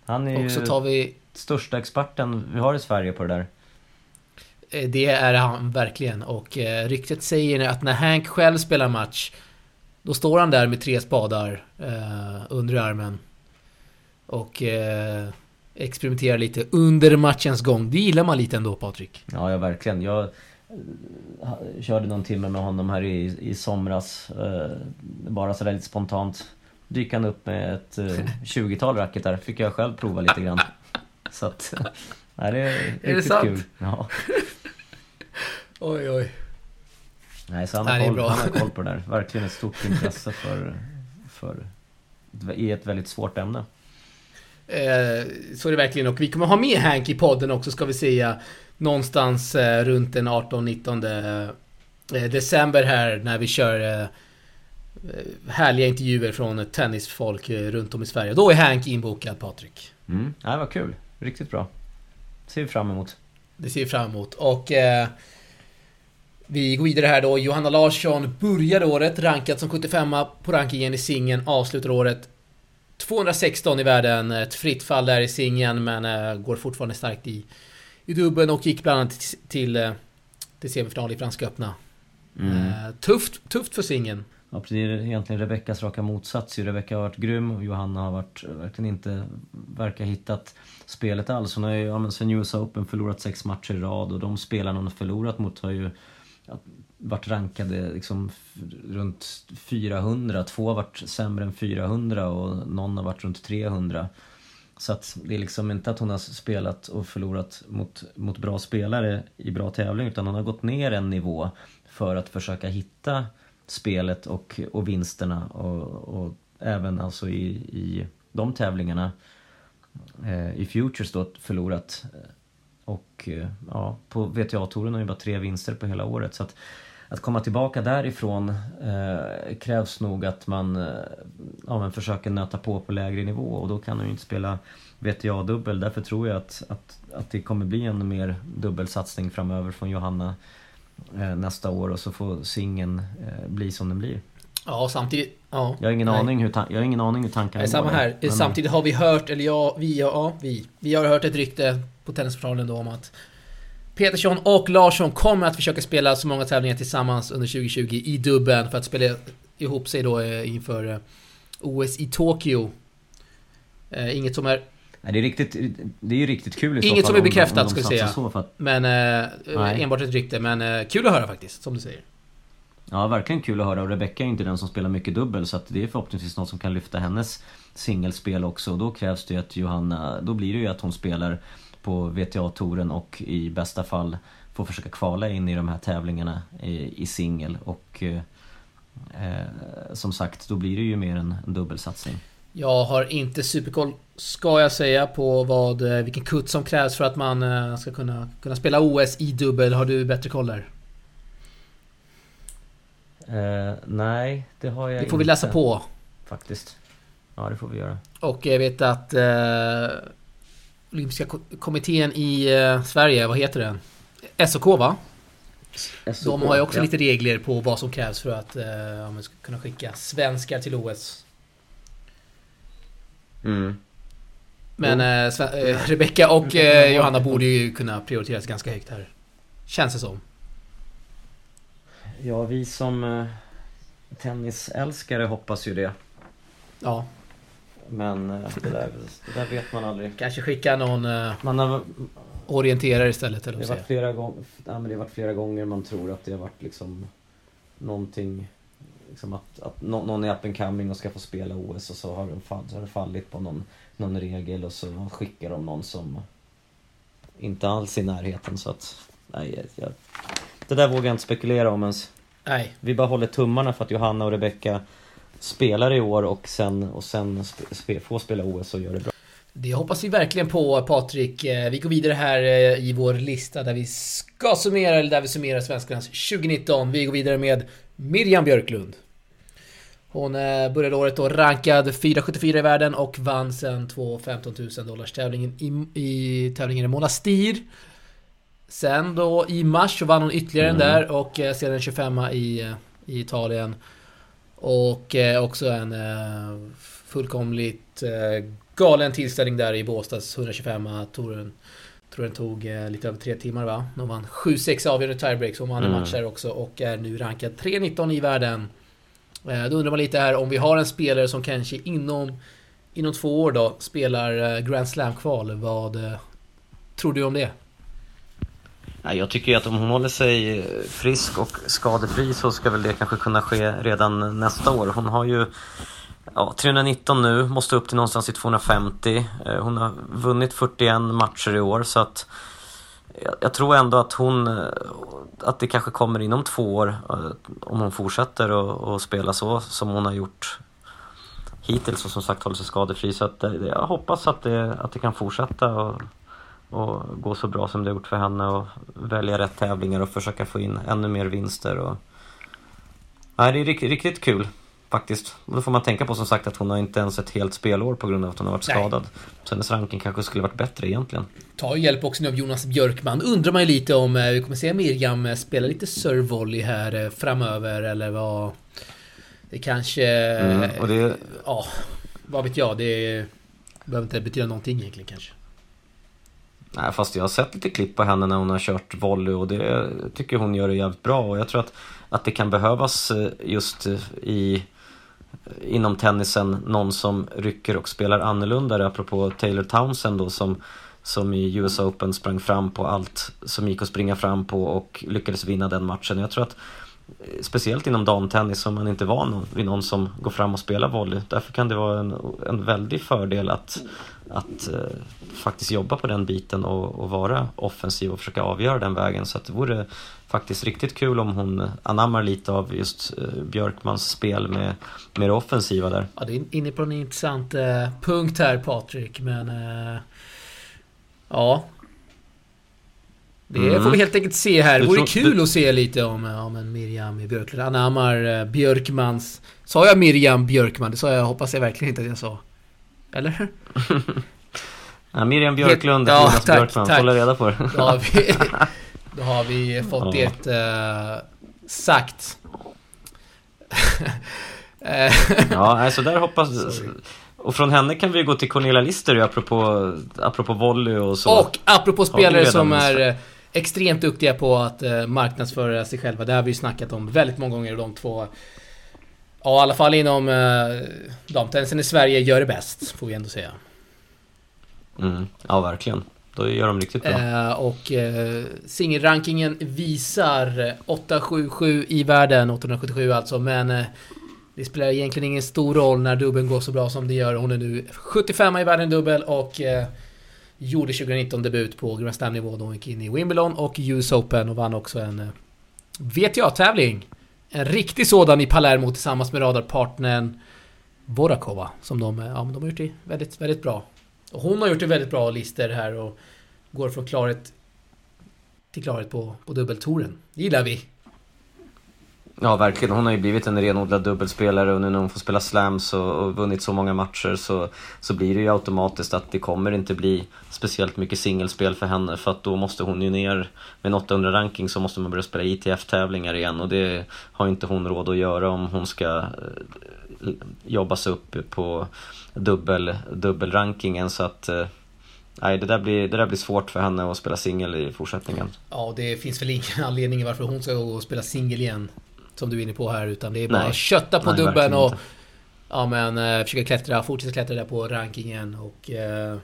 Han är Och så tar vi... största experten vi har i Sverige på det där. Eh, det är han verkligen och eh, ryktet säger att när Hank själv spelar match Då står han där med tre spadar eh, under armen Och eh, experimentera lite under matchens gång. Det gillar man lite ändå Patrik. Ja, ja verkligen. Jag eh, körde någon timme med honom här i, i somras. Eh, bara sådär lite spontant. Dyk han upp med ett 20-tal eh, racketar. Fick jag själv prova lite grann. Så att, nej, det är, är riktigt det kul. Ja. oj, oj. Nej, så han har, koll, han har koll på det där. Verkligen ett stort intresse för, för i ett väldigt svårt ämne. Eh, så är det verkligen och vi kommer ha med Hank i podden också ska vi säga. Någonstans eh, runt den 18-19 eh, december här när vi kör härliga intervjuer från tennisfolk runt om i Sverige. Då är Hank inbokad Patrik. Mm, det var kul. Riktigt bra. Det ser vi fram emot. Det ser vi fram emot. Och eh, vi går vidare här då. Johanna Larsson började året rankad som 75 på rankingen i singeln. Avslutar året 216 i världen, ett fritt fall där i singeln men äh, går fortfarande starkt i, i dubbeln och gick bland annat till, till, eh, till semifinal i Franska öppna. Mm. Tufft, tufft för singeln. Ja, det är egentligen Rebeckas raka motsats. Rebecka har varit grym och Johanna har varit, verkligen inte verkar hittat spelet alls. Hon har ju, ja, men sen US Open förlorat sex matcher i rad och de spelarna hon har förlorat mot har ju ja, varit rankade liksom runt 400. Två har varit sämre än 400 och någon har varit runt 300. Så att det är liksom inte att hon har spelat och förlorat mot, mot bra spelare i bra tävling utan hon har gått ner en nivå för att försöka hitta spelet och, och vinsterna och, och även alltså i, i de tävlingarna eh, i Futures då förlorat. Och eh, ja, på VTA-touren har ju bara tre vinster på hela året. Så att att komma tillbaka därifrån eh, krävs nog att man eh, ja, men försöker nöta på på lägre nivå. Och då kan du ju inte spela VTA-dubbel. Därför tror jag att, att, att det kommer bli en mer dubbelsatsning framöver från Johanna. eh, nästa år och så får singeln eh, bli som den blir. Ja, samtidigt... Ja, jag, har ingen aning hur jag har ingen aning hur tankarna går. Samma här. Men... Samtidigt har vi hört, eller ja, vi, ja, vi. Vi har hört ett rykte på Tennisportalen då om att Petersson och Larsson kommer att försöka spela så många tävlingar tillsammans under 2020 i dubben för att spela ihop sig då eh, inför eh, OS i Tokyo. Eh, inget som är... Det, är riktigt, det är ju riktigt kul i så Inget fall som är bekräftat, om de ska vi satsar säga. Så att, Men eh, enbart ett rykte, men eh, kul att höra faktiskt, som du säger. ja, verkligen kul att höra. Och Rebecca är inte den som spelar mycket dubbel så att det är förhoppningsvis något som kan lyfta hennes singelspel också. Och då krävs det ju att Johanna, då blir det ju att hon spelar på VTA-touren och i bästa fall får försöka kvala in i de här tävlingarna i, i singel. Och eh, eh, som sagt, då blir det ju mer en, en dubbelsatsning. Jag har inte superkoll, ska jag säga, på vad, eh, vilken kutt som krävs för att man eh, ska kunna, kunna spela OS i dubbel. Har du bättre koll där? Eh, nej, det har jag Det får vi inte, läsa på. Faktiskt. Ja, det får vi göra. Och jag vet att eh, Olympiska ko- kommittén i eh, Sverige, vad heter den? SOK va? De har ju också ja. lite regler på vad som krävs för att ja, man ska kunna skicka svenskar till OS. Mm. Men eh, Sve- eh, Rebecca och eh, Johanna borde ju kunna prioriteras ganska högt här. Känns det som. Ja, vi som eh, tennisälskare hoppas ju det. Ja, Men eh, det, där, det där vet man aldrig. kanske skicka någon eh, Man har, orienterare istället eller det, har flera gång, ja, men det har varit flera gånger man tror att det har varit liksom någonting liksom att, att nå- någon är up and coming och ska få spela OS och så har, den fall, så har det fallit på någon, någon regel och så skickar de någon som inte alls är i närheten så att nej, jag, det där vågar jag inte spekulera om ens. Nej, Vi bara håller tummarna för att Johanna och Rebecca spelar i år och sen, och sen spe, spe, får spela OS och gör det bra. det hoppas vi verkligen på Patrik. Eh, Vi går vidare här eh, i vår lista där vi ska summera, eller där vi summerar Svenskarnas 2019. Vi går vidare med Miriam Björklund. Hon eh, började året då rankad 474 i världen och vann sen två 15 000 dollars tävlingen i, i tävlingen i Monastir. Sen då i mars så vann hon ytterligare en där och eh, sedan en 25 i, eh, i Italien. Och eh, också en eh, fullkomligt eh, galen tillställning där i Båstads 125-touren. Tror den tog eh, lite över tre timmar va? De vann 7-6 avgörande tiebreaks. Hon vann en Mm. match där också och är nu rankad 3-19 i världen. Eh, då undrar man lite här om vi har en spelare som kanske inom, inom två år då spelar eh, Grand Slam-kval. Vad tror du om det? Ja, jag tycker att om hon håller sig frisk och skadefri så ska väl det kanske kunna ske redan nästa år. Hon har ju ja, 319 nu, måste upp till någonstans i 250. Eh, hon har vunnit 41 matcher i år så att jag, tror ändå att hon eh, att det kanske kommer inom två år eh, om hon fortsätter att spela så som hon har gjort hittills och som sagt håller sig skadefri. Så att jag hoppas att det, att det kan fortsätta och, och gå så bra som det har gjort för henne och välja rätt tävlingar och försöka få in ännu mer vinster. Och... Nej, det är riktigt, riktigt kul faktiskt. Och då får man tänka på som sagt att hon har inte ens ett helt spelår på grund av att hon har varit Nej. skadad. Så hennes ranking kanske skulle varit bättre egentligen. tar ju hjälp också nu av Jonas Björkman. Undrar man ju lite om eh, vi kommer se Miriam eh, spela lite servevolley här eh, framöver eller vad... Det kanske... Mm, och det, Ja, vad vet jag. Det behöver inte betyda någonting egentligen kanske. Nej, fast jag har sett lite klipp på henne när hon har kört volley och det tycker hon gör det jävligt bra och jag tror att, att det kan behövas eh, just i inom tennisen någon som rycker och spelar annorlunda apropå Taylor Townsend då som som i US Open sprang fram på allt som gick att springa fram på och lyckades vinna den matchen. Jag tror att eh, speciellt inom damtennis som man inte är van vid någon som går fram och spelar volley. Därför kan det vara en, en väldig fördel att, att eh, faktiskt jobba på den biten och, och vara offensiv och försöka avgöra den vägen. Så att det vore faktiskt riktigt kul om hon anammar lite av just eh, Björkmans spel med, det offensiva där. Ja, det är inne på en intressant eh, punkt här Patrik, men... Eh, ja. Det Mm. får vi helt enkelt se här. Det vore tror- kul du- att se lite om, eh, om en Miriam Björklund anammar eh, Björkmans... Sa jag Miriam Björkman? Det sa jag, hoppas jag verkligen inte att jag sa. Eller? Ja, Miriam Björklund, Ja, Jonas tack, Björkman, tack. hålla reda på det. Har vi, då har vi fått Ja. det eh, sagt. Eh, Ja, alltså där hoppas... Och från henne kan vi gå till Cornelia Lister apropå, apropå volley och så. Och apropå spelare som är eh, extremt duktiga på att eh, marknadsföra sig själva. Det har vi ju snackat om väldigt många gånger, de två. Ja, i alla fall inom eh, damtennisen i Sverige gör det bäst, får vi ändå säga. Mm, ja, verkligen. Då gör de riktigt bra. Eh, och eh, singelrankingen visar 877 i världen, 877 alltså, men eh, det spelar egentligen ingen stor roll när dubbeln går så bra som det gör. Hon är nu 75 i världen dubbel och eh, gjorde 2019 debut på Grand Slam-nivå då hon gick in i Wimbledon och US Open och vann också en eh, VTA-tävling. En riktig sådan i Palermo tillsammans med radarpartnern Borakova. som de, eh, ja, de har gjort det väldigt, väldigt bra. Och hon har gjort det väldigt bra lister här och går från klarhet till klarhet på, på dubbeltouren. Det gillar vi. Ja, verkligen. Hon har ju blivit en renodlad dubbelspelare och nu när hon får spela slams och, och vunnit så många matcher så, så blir det ju automatiskt att det kommer inte bli speciellt mycket singelspel för henne för att då måste hon ju ner med en 800 ranking så måste man börja spela ITF-tävlingar igen och det har inte hon råd att göra om hon ska eh, jobba sig upp på dubbel, dubbelrankingen så att eh, Nej, det där, blir, det där blir svårt för henne att spela singel i fortsättningen. Ja, det finns väl ingen anledning varför hon ska gå och spela singel igen. Som du är inne på här, utan det är bara Nej. att kötta på Nej, dubben och... inte. Ja men eh, försöka klättra, fortsätta klättra där på rankingen och... Eh,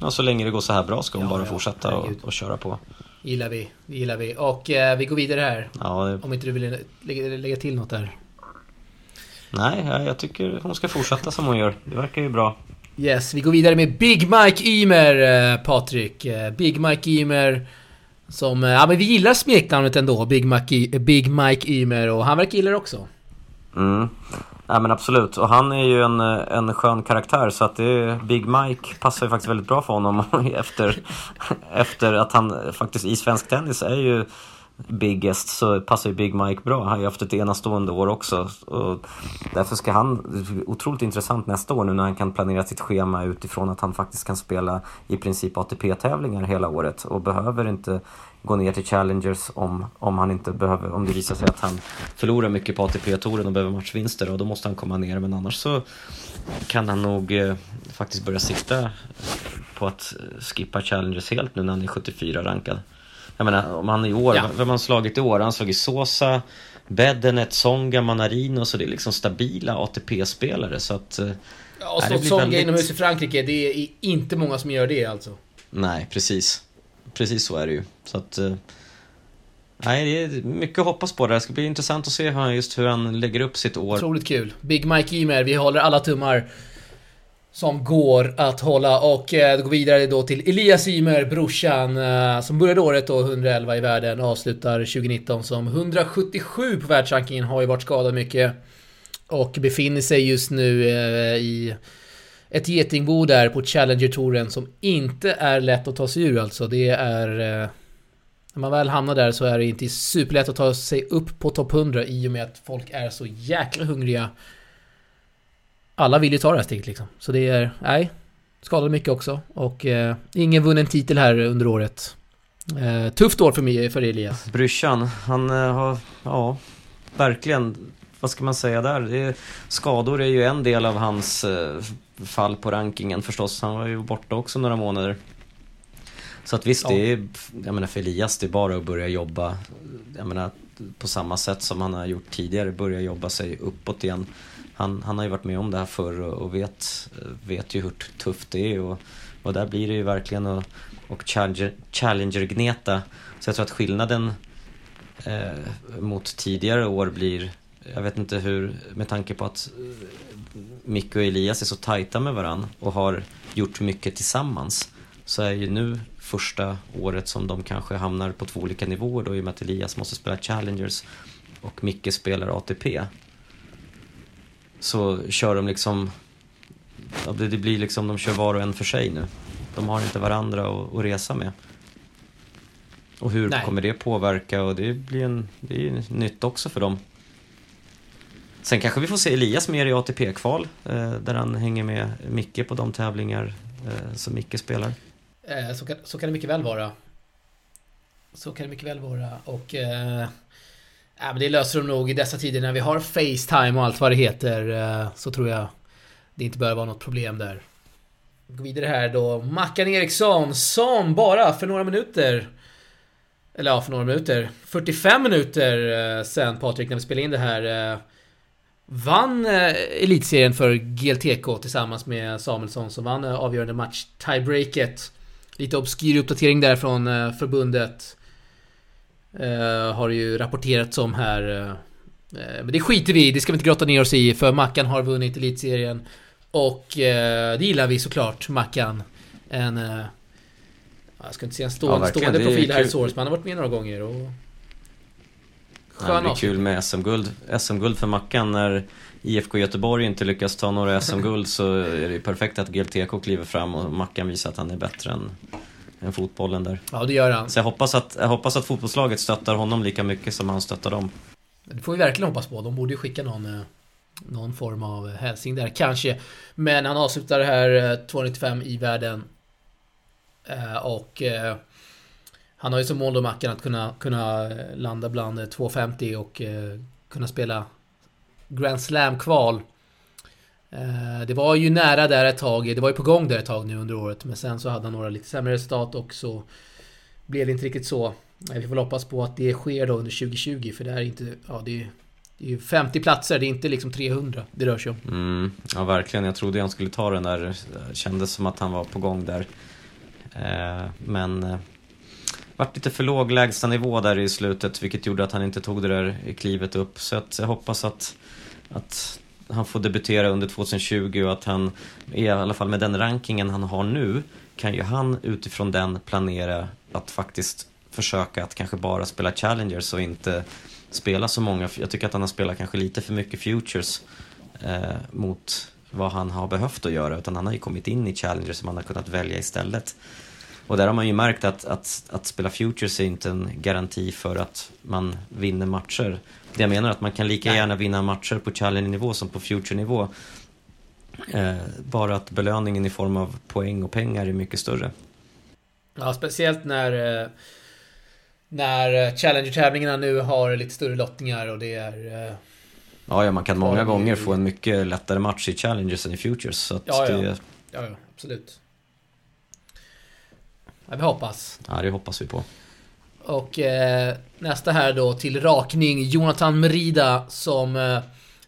Ja, så länge det går så här bra ska hon Ja, bara ja, fortsätta och, och köra på. gillar vi, det gillar vi. Och eh, vi går vidare här. Ja, det, Om inte du vill lägga, lägga till något där. Nej, jag, tycker hon ska fortsätta som hon gör. Det verkar ju bra. Yes, vi går vidare med Big Mike Ymer, eh, Patrik. Eh, Big Mike Ymer. Som, eh, ja men vi gillar smeknamnet ändå, Big Mike, Big Mike Ymer och han verkar gilla det också. Mm. Ja men absolut, och han är ju en, en skön karaktär så att det är, Big Mike passar ju faktiskt väldigt bra för honom efter, efter att han faktiskt i svensk tennis är ju biggest så passar ju Big Mike bra. Han har ju haft ett enastående år också. Och därför ska han, otroligt intressant nästa år nu när han kan planera sitt schema utifrån att han faktiskt kan spela i princip ATP-tävlingar hela året och behöver inte gå ner till Challengers om, om han inte behöver, om det visar sig att han förlorar mycket på ATP-touren och behöver matchvinster och då måste han komma ner men annars så kan han nog eh, faktiskt börja sikta på att skippa Challengers helt nu när han är 74 rankad. Jag menar om han i år, Ja. vem har han slagit i år? Han har slagit Sosa, Bedenet, Songa, Manarino så det är liksom stabila ATP-spelare så att eh, Ja, och det slått Songa väldigt- inomhus i Frankrike, det är inte många som gör det alltså. Nej, precis. Precis så är det ju. Så att... eh, Nej, det är mycket att hoppas på där. Det ska bli intressant att se hur han, just hur han lägger upp sitt år. Otroligt kul. Big Mike Ymer, vi håller alla tummar som går att hålla och eh, då går vi vidare då till Elias Ymer, brorsan, eh, som började året då 111 i världen och avslutar 2019 som 177 på världsrankingen, har ju varit skadad mycket. Och befinner sig just nu eh, i ett getingbo där på Challenger-touren som inte är lätt att ta sig ur alltså. Det är... Eh, när man väl hamnar där så är det inte superlätt att ta sig upp på topp 100 i och med att folk är så jäkla hungriga. Alla vill ju ta det här steget liksom. Så det är, nej, skadade mycket också. Och eh, ingen vunnen titel här under året. Eh, tufft år för mig, för Elias. Brorsan, han eh, har, ja, verkligen, vad ska man säga där? Det skador är ju en del av hans eh, fall på rankingen förstås. Han var ju borta också några månader. Så att visst, Ja. det är, jag menar för Elias, det är bara att börja jobba, jag menar på samma sätt som han har gjort tidigare, börja jobba sig uppåt igen. Han, han har ju varit med om det här förr och, och vet, vet ju hur tufft det är och, och där blir det ju verkligen att och challenger, challenger-gneta. Så jag tror att skillnaden eh, mot tidigare år blir, jag vet inte hur, med tanke på att eh, Micke och Elias är så tajta med varann och har gjort mycket tillsammans så är ju nu första året som de kanske hamnar på två olika nivåer då i och med att Elias måste spela Challengers och Micke spelar ATP. Så kör de liksom, det det blir liksom, de kör var och en för sig nu. De har inte varandra att, att resa med. Och hur Nej. kommer det påverka? Och det blir en, det är ju nytt också för dem. Sen kanske vi får se Elias mer i ATP-kval, eh, där han hänger med Micke på de tävlingar eh, som Micke spelar. Eh, så, kan, så kan det mycket väl vara. Så kan det mycket väl vara och... Ja, men det löser de nog i dessa tider när vi har Facetime och allt vad det heter. Eh, så tror jag det inte behöver vara något problem där. Vi går vidare här då. Mackan Eriksson som bara för några minuter eller ja, för några minuter. 45 minuter eh, sen Patrik, när vi spelade in det här. Eh, vann elitserien för GLTK tillsammans med Samuelsson som vann avgörande match tiebreaket. Lite obskyr uppdatering där från förbundet. Eh, har ju rapporterats om här. eh, eh, men det skiter vi i, det ska vi inte grotta ner oss i för Mackan har vunnit elitserien. Och eh, det gillar vi såklart, Mackan. En... Eh, jag ska inte säga en stående, Ja, stående är profil här i. Source, men han har varit med några gånger och... Ja, det Skön blir kul med SM-guld. SM-guld för Mackan när IFK Göteborg inte lyckas ta några SM-guld så är det ju perfekt att GLTK kliver fram och Mackan visar att han är bättre än, än fotbollen där. Ja, det gör han. Så jag hoppas, att, jag hoppas att fotbollslaget stöttar honom lika mycket som han stöttar dem. Det får vi verkligen hoppas på. De borde ju skicka någon, eh, någon form av eh, hälsning där, kanske. Men han avslutar det här eh, 295 i världen. Eh, Och eh, han har ju som mål då Mackan att kunna, kunna eh, landa bland eh, 250 och eh, kunna spela Grand Slam-kval. Eh, det var ju nära där ett tag, det var ju på gång där ett tag nu under året, men sen så hade han några lite sämre resultat och så blev det inte riktigt så. Eh, vi får väl hoppas på att det sker då under 2020 för det är inte, ja det är, det är ju 50 platser, det är inte liksom 300 det rör sig om. Mm, ja, verkligen. Jag trodde han skulle ta den där. Det kändes som att han var på gång där. Eh, men eh, vart lite för låg lägstanivå där i slutet, vilket gjorde att han inte tog det där klivet upp. Så att jag hoppas att, att han får debutera under 2020 och att han, i alla fall med den rankingen han har nu, kan ju han utifrån den planera att faktiskt försöka att kanske bara spela Challengers och inte spela så många. Jag tycker att han har spelat kanske lite för mycket Futures eh, mot vad han har behövt att göra. Utan han har ju kommit in i Challengers som han har kunnat välja istället. Och där har man ju märkt att, att, att spela Futures är inte en garanti för att man vinner matcher. Det jag menar är att man kan lika gärna vinna matcher på Challenge-nivå som på Future-nivå. Eh, bara att belöningen i form av poäng och pengar är mycket större. Ja, speciellt när... eh, När Challenger-tävlingarna nu har lite större lottningar och det är... eh, Ja, ja man kan många gånger få en mycket lättare match i Challengers än i Futures. Så Ja, ja. Det, Ja, ja, absolut. Ja, vi hoppas. ja, det hoppas vi på. Och eh, nästa här då till rakning. Jonathan Merida som eh,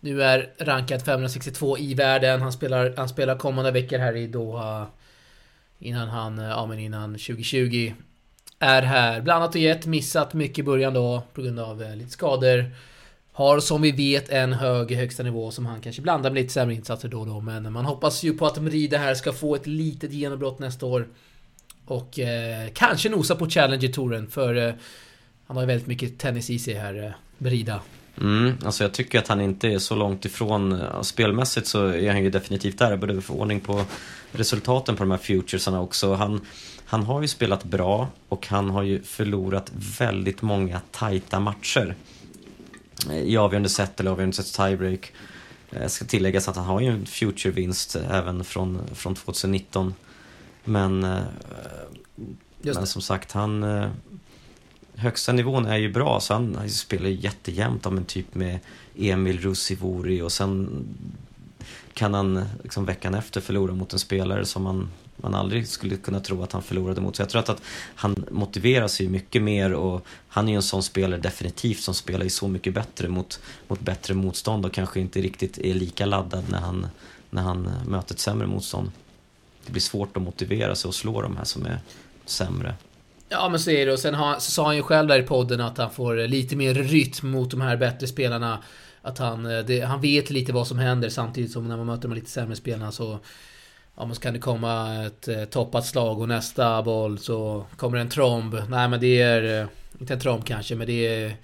nu är rankad 562 i världen. Han spelar, han spelar kommande veckor här i Doha. Innan han, eh, ja men innan 2020 är här. Blandat och gett, missat mycket i början då på grund av eh, lite skador. Har som vi vet en hög högsta nivå som han kanske blandar med lite sämre insatser då och då. Men man hoppas ju på att Merida här ska få ett litet genombrott nästa år. Och eh, kanske nosa på Challenger-touren för eh, han har ju väldigt mycket tennis i sig här, eh, Merida. Mm, alltså jag tycker att han inte är så långt ifrån, eh, spelmässigt så är han ju definitivt där, både få ordning på resultaten på de här futuresarna också. Han, han har ju spelat bra och han har ju förlorat väldigt många tajta matcher. Eh, I avgörande set eller avgörande set tiebreak. Jag ska tilläggas att han har ju en future-vinst även från, från 2019. Men, eh, men som sagt, han... eh, Högsta nivån är ju bra, så han, han spelar ju jättejämnt om en typ med Emil Russivori och sen kan han liksom veckan efter förlora mot en spelare som man, man aldrig skulle kunna tro att han förlorade mot. Så jag tror att, att han motiverar sig mycket mer och han är ju en sån spelare definitivt som spelar ju så mycket bättre mot, mot bättre motstånd och kanske inte riktigt är lika laddad när han, när han möter ett sämre motstånd. Det blir svårt att motivera sig och slå de här som är sämre. Ja men så är det och sen har, så sa han ju själv där i podden att han får lite mer rytm mot de här bättre spelarna. Att han, eh, det, han vet lite vad som händer samtidigt som när man möter de här lite sämre spelarna så Ja men så kan det komma ett eh, toppat slag och nästa boll så kommer en tromb. Nej men det är... Eh, inte en tromb kanske men det är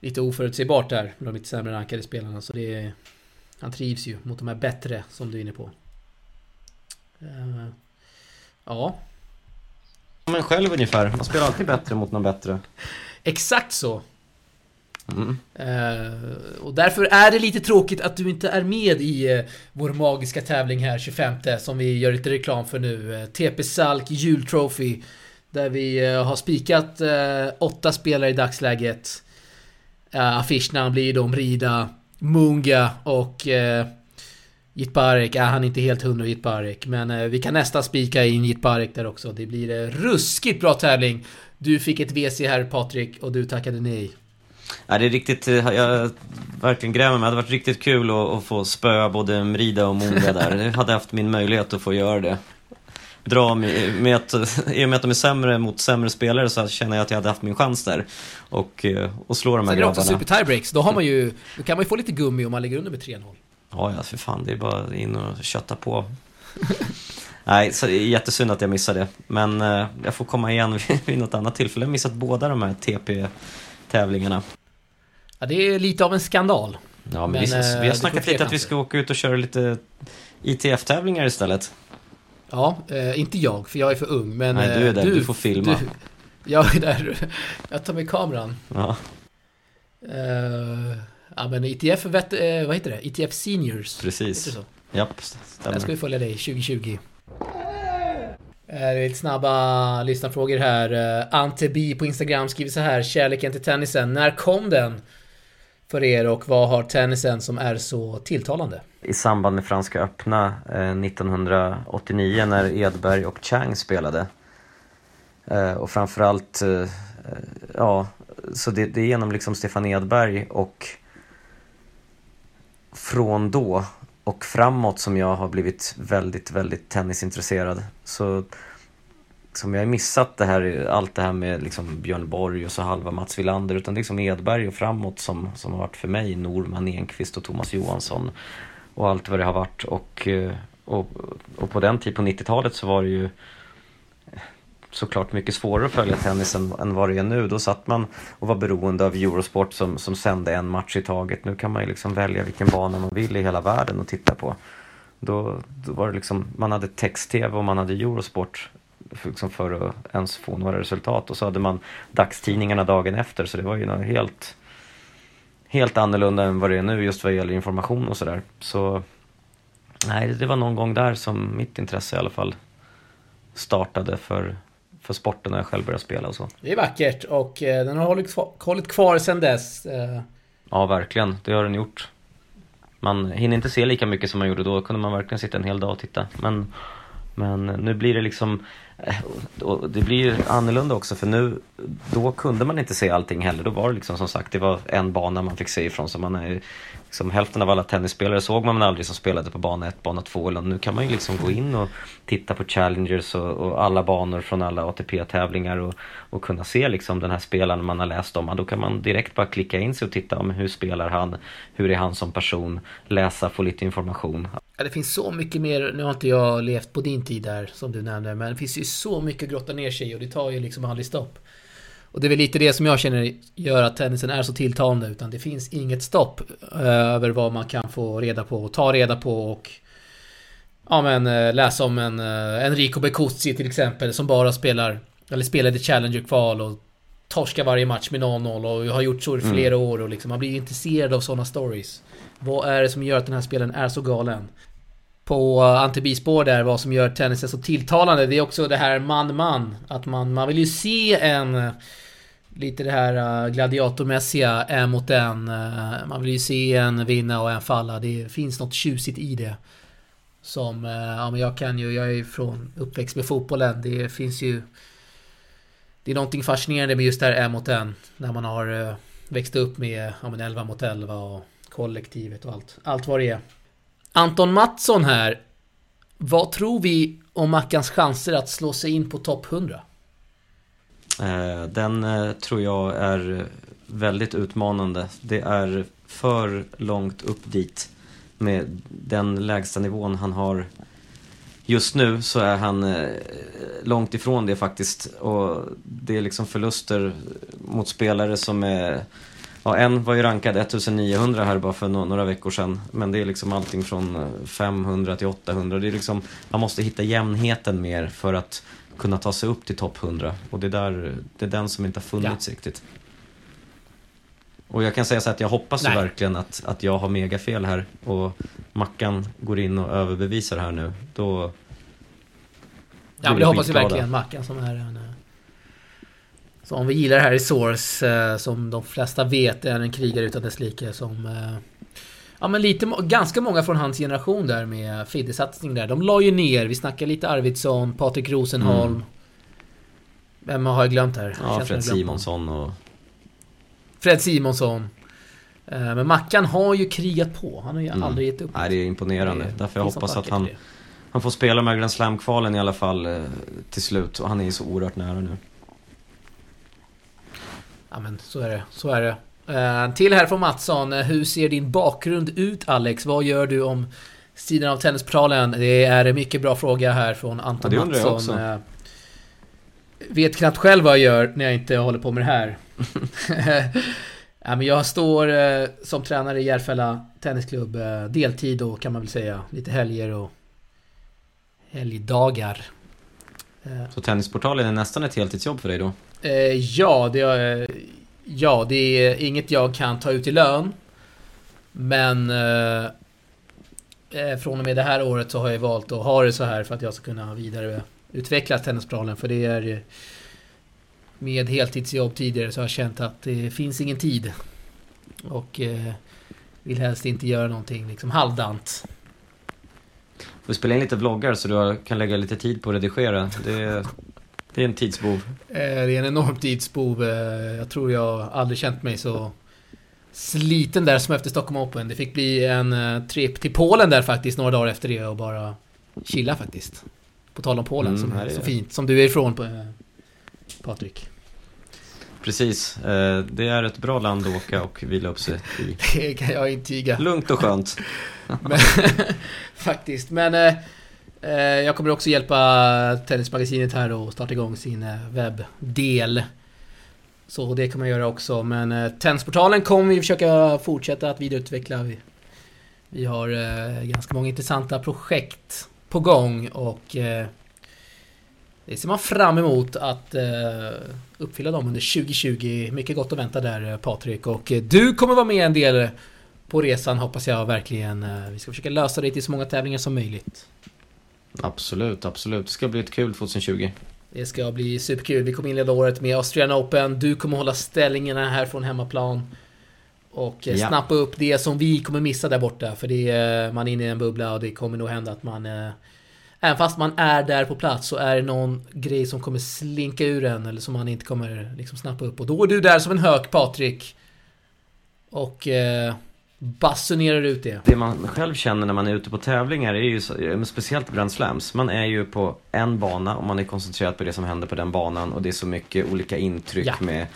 lite oförutsägbart där med de lite sämre rankade spelarna så det är... Han trivs ju mot de här bättre som du är inne på. Eh, Ja, Men själv ungefär, man spelar alltid bättre mot någon bättre. exakt så. Mm. Eh, och därför är det lite tråkigt att du inte är med i eh, vår magiska tävling här 25 som vi gör lite reklam för nu. TP Salk jultrophy. Där vi har spikat åtta spelare i dagsläget. Affischnamn blir då Rida, Munga och Jitbarek, är han inte helt hundra Jitbarek. Men eh, vi kan nästan spika in Jitbarek där också. Det blir eh, ruskigt bra tävling. Du fick ett WC här Patrik och du tackade nej. Ja, det är riktigt, eh, jag verkligen grämer mig. Det hade varit riktigt kul att, att få spöa både Mrida och Monga där. Jag hade haft min möjlighet att få göra det. Dra med, med att, I och med att de är sämre mot sämre spelare så känner jag att jag hade haft min chans där. Och, eh, och slå de här Sen är det också grabbarna. super tiebreaks. Då, har man ju, då kan man ju få lite gummi om man ligger under med 3-0. Ja, ja, för fan. Det är bara in och kötta på. Nej, så det är jättesynd att jag missade. Men eh, jag får komma igen vid något annat tillfälle. Jag har missat båda de här TP-tävlingarna. Ja, det är lite av en skandal. Ja, men, Men, vi, eh, vi har du får snackat lite att vi ska åka ut och köra lite ITF-tävlingar istället. Ja, eh, inte jag, för jag är för ung. Men Nej, du är eh, där. Du får filma. Du, jag är där. Jag tar med kameran. Ja, Eh, ja, men ITF, vet, eh, vad heter det? ITF Seniors. precis. Japp, Där stämmer. ska vi följa dig 2020. Eh, lite snabba lyssnarfrågor här. Eh, Ante B på Instagram skriver så här. Kärleken till tennisen. När kom den? För er och vad har tennisen som är så tilltalande? I samband med Franska öppna eh, 1989 när Edberg och Chang spelade. Och framförallt, ja, så det, det är genom liksom Stefan Edberg och från då och framåt som jag har blivit väldigt, väldigt tennisintresserad. Så som jag har missat det här, allt det här med liksom Björn Borg och så halva Mats Wilander utan det är liksom Edberg och framåt som, som har varit för mig, Norman Enqvist och Thomas Johansson och allt vad det har varit och, eh, och, och på den tiden, på 90-talet så var det ju såklart mycket svårare att följa tennisen än vad det är nu. Då satt man och var beroende av Eurosport som, som sände en match i taget. Nu kan man ju liksom välja vilken bana man vill i hela världen och titta på. Då, då var det liksom, man hade text-tv och man hade Eurosport för, liksom för att ens få några resultat. Och så hade man dagstidningarna dagen efter så det var ju något helt, helt annorlunda än vad det är nu just vad gäller information och sådär. Så nej, det var någon gång där som mitt intresse i alla fall startade för, för sporten när jag själv började spela och så. Det är vackert och eh, den har hållit kvar, hållit kvar sedan dess. Eh, Ja, verkligen. Det har den gjort. Man hinner inte se lika mycket som man gjorde då. kunde man verkligen sitta en hel dag och titta. Men, men nu blir det liksom... eh, Det blir ju annorlunda också för nu, då kunde man inte se allting heller. Då var det liksom som sagt, det var en bana man fick se ifrån. Så man är, liksom, hälften av alla tennisspelare såg man aldrig som spelade på bana 1, bana 2. Eller nu kan man ju liksom gå in och titta på challengers och, och alla banor från alla ATP-tävlingar och, och kunna se liksom den här spelaren man har läst om. Då kan man direkt bara klicka in sig och titta om hur spelar han, hur är han som person, läsa, få lite information. Ja, det finns så mycket mer, nu har inte jag levt på din tid där som du nämnde, men det finns ju så mycket att grotta ner sig i och det tar ju liksom aldrig stopp. Och det är väl lite det som jag känner gör att tennisen är så tilltalande, utan det finns inget stopp eh, över vad man kan få reda på och ta reda på och Ja men eh, läsa om en eh, Enrico Becuzzi till exempel som bara spelar Eller spelade Challenger-kval och Torskar varje match med 0-0 och har gjort så i flera år och liksom man blir intresserad av sådana stories Vad är det som gör att den här spelaren är så galen? På antibispår där, vad som gör tennisen så tilltalande Det är också det här man-man Att man, man vill ju se en eh, Lite det här eh, gladiatormässiga, en mot en Man vill ju se en vinna och en falla Det finns något tjusigt i det som, ja men jag kan ju, jag är ju från uppväxt med fotbollen. Det finns ju... Det är någonting fascinerande med just det här en mot en. När man har växt upp med, ja men 11 mot 11 och kollektivet och allt. Allt vad det är. Anton Mattsson här. Vad tror vi om Mackans chanser att slå sig in på topp 100? Eh, den eh, tror jag är väldigt utmanande. Det är för långt upp dit med den lägsta nivån han har. Just nu så är han eh, långt ifrån det faktiskt. Och det är liksom förluster mot spelare som är Ja, en var ju rankad 1900 här bara för några veckor sedan. Men det är liksom allting från eh, 500 till 800. Det är liksom, man måste hitta jämnheten mer för att kunna ta sig upp till topp 100. Och det, där, det är den som inte har funnits riktigt. Och jag kan säga så att jag hoppas ju Nej. verkligen att, att jag har megafel här och Mackan går in och överbevisar här nu. Då Ja men det hoppas vi verkligen. Mackan som är en... eh, Som vi gillar här i Source, eh, som de flesta vet är en krigare utan dess like som... eh, Ja men lite, ganska många från hans generation där med Fidde-satsning där. De la ju ner, vi snackar lite Arvidsson, Patrik Rosenholm. Vem har jag glömt här? Mm. Ja, Fred Simonsson och... Fred Simonsson. Eh, Men Mackan har ju krigat på. Han har ju Mm. aldrig gett upp. Nej, det är imponerande. Det Därför jag hoppas att han, det. han får spela med Grand Slam-kvalen i alla fall till slut. Och han är ju så oerhört nära nu. Ja men så är det, så är det. Eh, till här från Mattsson. Eh, Hur ser din bakgrund ut Alex? Vad gör du om sidan av Tennisportalen? Det är en mycket bra fråga här från Anton Ja, Mattsson. Eh, vet knappt själv vad jag gör när jag inte håller på med det här. ja, men jag står eh, som tränare i Järfälla Tennisklubb. Eh, deltid då kan man väl säga. Lite helger och helgdagar. Eh, Så Tennisportalen är nästan ett heltidsjobb för dig då? Eh, ja, det är, ja, det är inget jag kan ta ut i lön. Men eh, eh, från och med det här året så har jag valt att ha det så här för att jag ska kunna vidareutveckla Tennisplanen. För det är med heltidsjobb tidigare så har jag känt att det finns ingen tid. Och eh, vill helst inte göra någonting liksom halvdant. Du spelar in lite vloggar så du kan lägga lite tid på att redigera. Det är, det är en tidsbov. Eh, Det är en enorm tidsbov. Eh, Jag tror jag aldrig känt mig så sliten där som efter Stockholm Open. Det fick bli en eh, trip till Polen där faktiskt några dagar efter det och bara chilla faktiskt. På tal om Polen Mm, som är så fint. Som du är ifrån Patrik. Precis. Det är ett bra land att åka och vila upp sig i. Det kan jag intyga. Lugnt och skönt. Men, faktiskt. Men Eh, jag kommer också hjälpa Tennismagasinet här att starta igång sin eh, webbdel. Så det kommer jag göra också. Men eh, Tennisportalen kommer vi försöka fortsätta att vidareutveckla. Vi, vi har ganska många intressanta projekt på gång och det ser man fram emot att uppfylla dem under 2020. Mycket gott att vänta där Patrik. Och du kommer vara med en del på resan hoppas jag verkligen. Vi ska försöka lösa det till så många tävlingar som möjligt. Absolut, absolut. Det ska bli ett kul 2020. Det ska bli superkul. Vi kommer inleda året med Australian Open. Du kommer hålla ställningarna här från hemmaplan. Och eh, Ja. snappa upp det som vi kommer missa där borta. För det är, man är inne i en bubbla och det kommer nog hända att man... eh, Även fast man är där på plats så är det någon grej som kommer slinka ur en eller som man inte kommer liksom snappa upp. Och då är du där som en hök Patrik. Och eh, basunerar ut det. Det man själv känner när man är ute på tävlingar är ju, så, speciellt Grand Slams, man är ju på en bana och man är koncentrerad på det som händer på den banan och det är så mycket olika intryck Ja. med,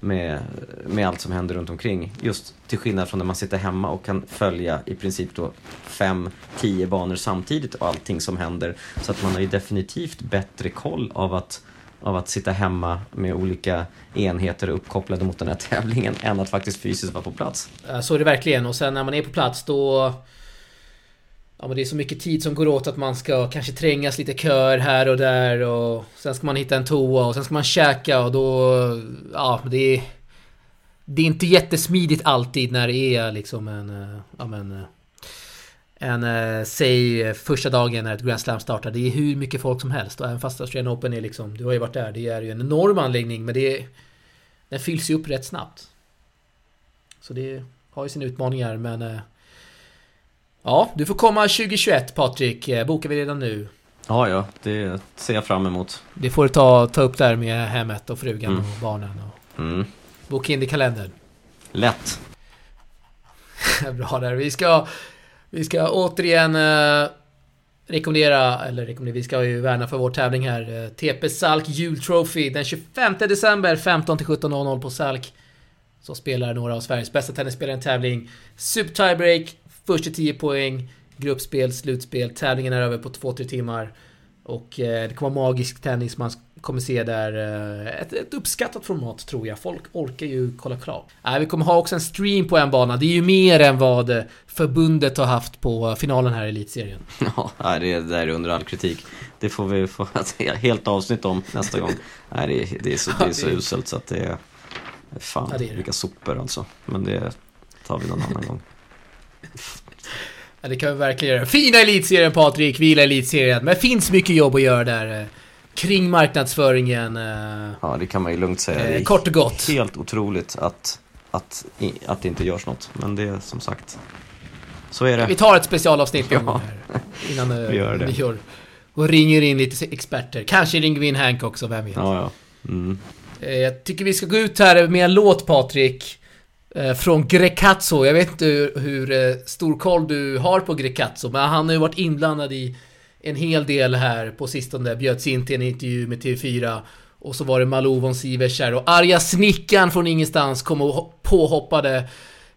med, med allt som händer runt omkring. Just till skillnad från när man sitter hemma och kan följa i princip då fem, tio banor samtidigt och allting som händer. Så att man har ju definitivt bättre koll av att av att sitta hemma med olika enheter uppkopplade mot den här tävlingen än att faktiskt fysiskt vara på plats. Så är det verkligen och sen när man är på plats då... Ja men det är så mycket tid som går åt att man ska kanske trängas lite kör här och där och sen ska man hitta en toa och sen ska man käka och då... Ja det är... Det är inte jättesmidigt alltid när det är liksom en... Eh, ja men... Eh, en, eh, säg första dagen när ett Grand Slam startar. Det är hur mycket folk som helst och även fast Australian Open är liksom... Du har ju varit där. Det är ju en enorm anläggning men det är... Den fylls ju upp rätt snabbt. Så det har ju sina utmaningar men... eh, Ja, du får komma 2021 Patrik. Eh, Bokar vi redan nu. Ja, ja, det ser jag fram emot. Det får du ta, ta upp där med hemmet och frugan Mm. och barnen. Och Mm. boka in det i kalendern. Lätt. Bra där. Vi ska, vi ska återigen eh, rekommendera, eller rekommendera, vi ska ju värna för vår tävling här. Eh, TP Salk Jul Trophy den 25 december 15-17.00 på Salk. Så spelar några av Sveriges bästa tennisspelare en tävling. Super tiebreak, först till 10 poäng, gruppspel, slutspel. Tävlingen är över på 2-3 timmar. Och eh, det kommer vara magisk tennis man kommer se där. Eh, ett, ett uppskattat format tror jag. Folk orkar ju kolla klart. Eh, vi kommer ha också en stream på en bana. Det är ju mer än vad eh, förbundet har haft på finalen här i elitserien. Ja, det, det där är under all kritik. Det får vi få ett helt avsnitt om nästa gång. Nej, det, är- det är så, det är så uselt så att det är... Fan, Ja, det är det. vilka sopor alltså. Men det tar vi någon annan gång. Ja, det kan vi verkligen göra. Fina elitserien Patrik, vi gillar elitserien. Men det finns mycket jobb att göra där. eh, Kring marknadsföringen. eh, Ja, det kan man ju lugnt säga. Eh, Kort och gott. helt otroligt att, att, att det inte görs något. Men det är som sagt, Så är det. Vi tar ett specialavsnitt Ja. innan eh, Vi gör det. vi gör. Och ringer in lite experter. Kanske ringer vi in Hank också, vem vet. Ja, ja. Mm. Jag tycker vi ska gå ut här med en låt Patrik. Eh, från Grecazzo. Jag vet inte hur, hur eh, stor koll du har på Grecazzo, men han har ju varit inblandad i en hel del här på sistone. Bjöds in till en intervju med TV4. Och så var det Malou von Sivers här och arga snickaren från ingenstans kom och påhoppade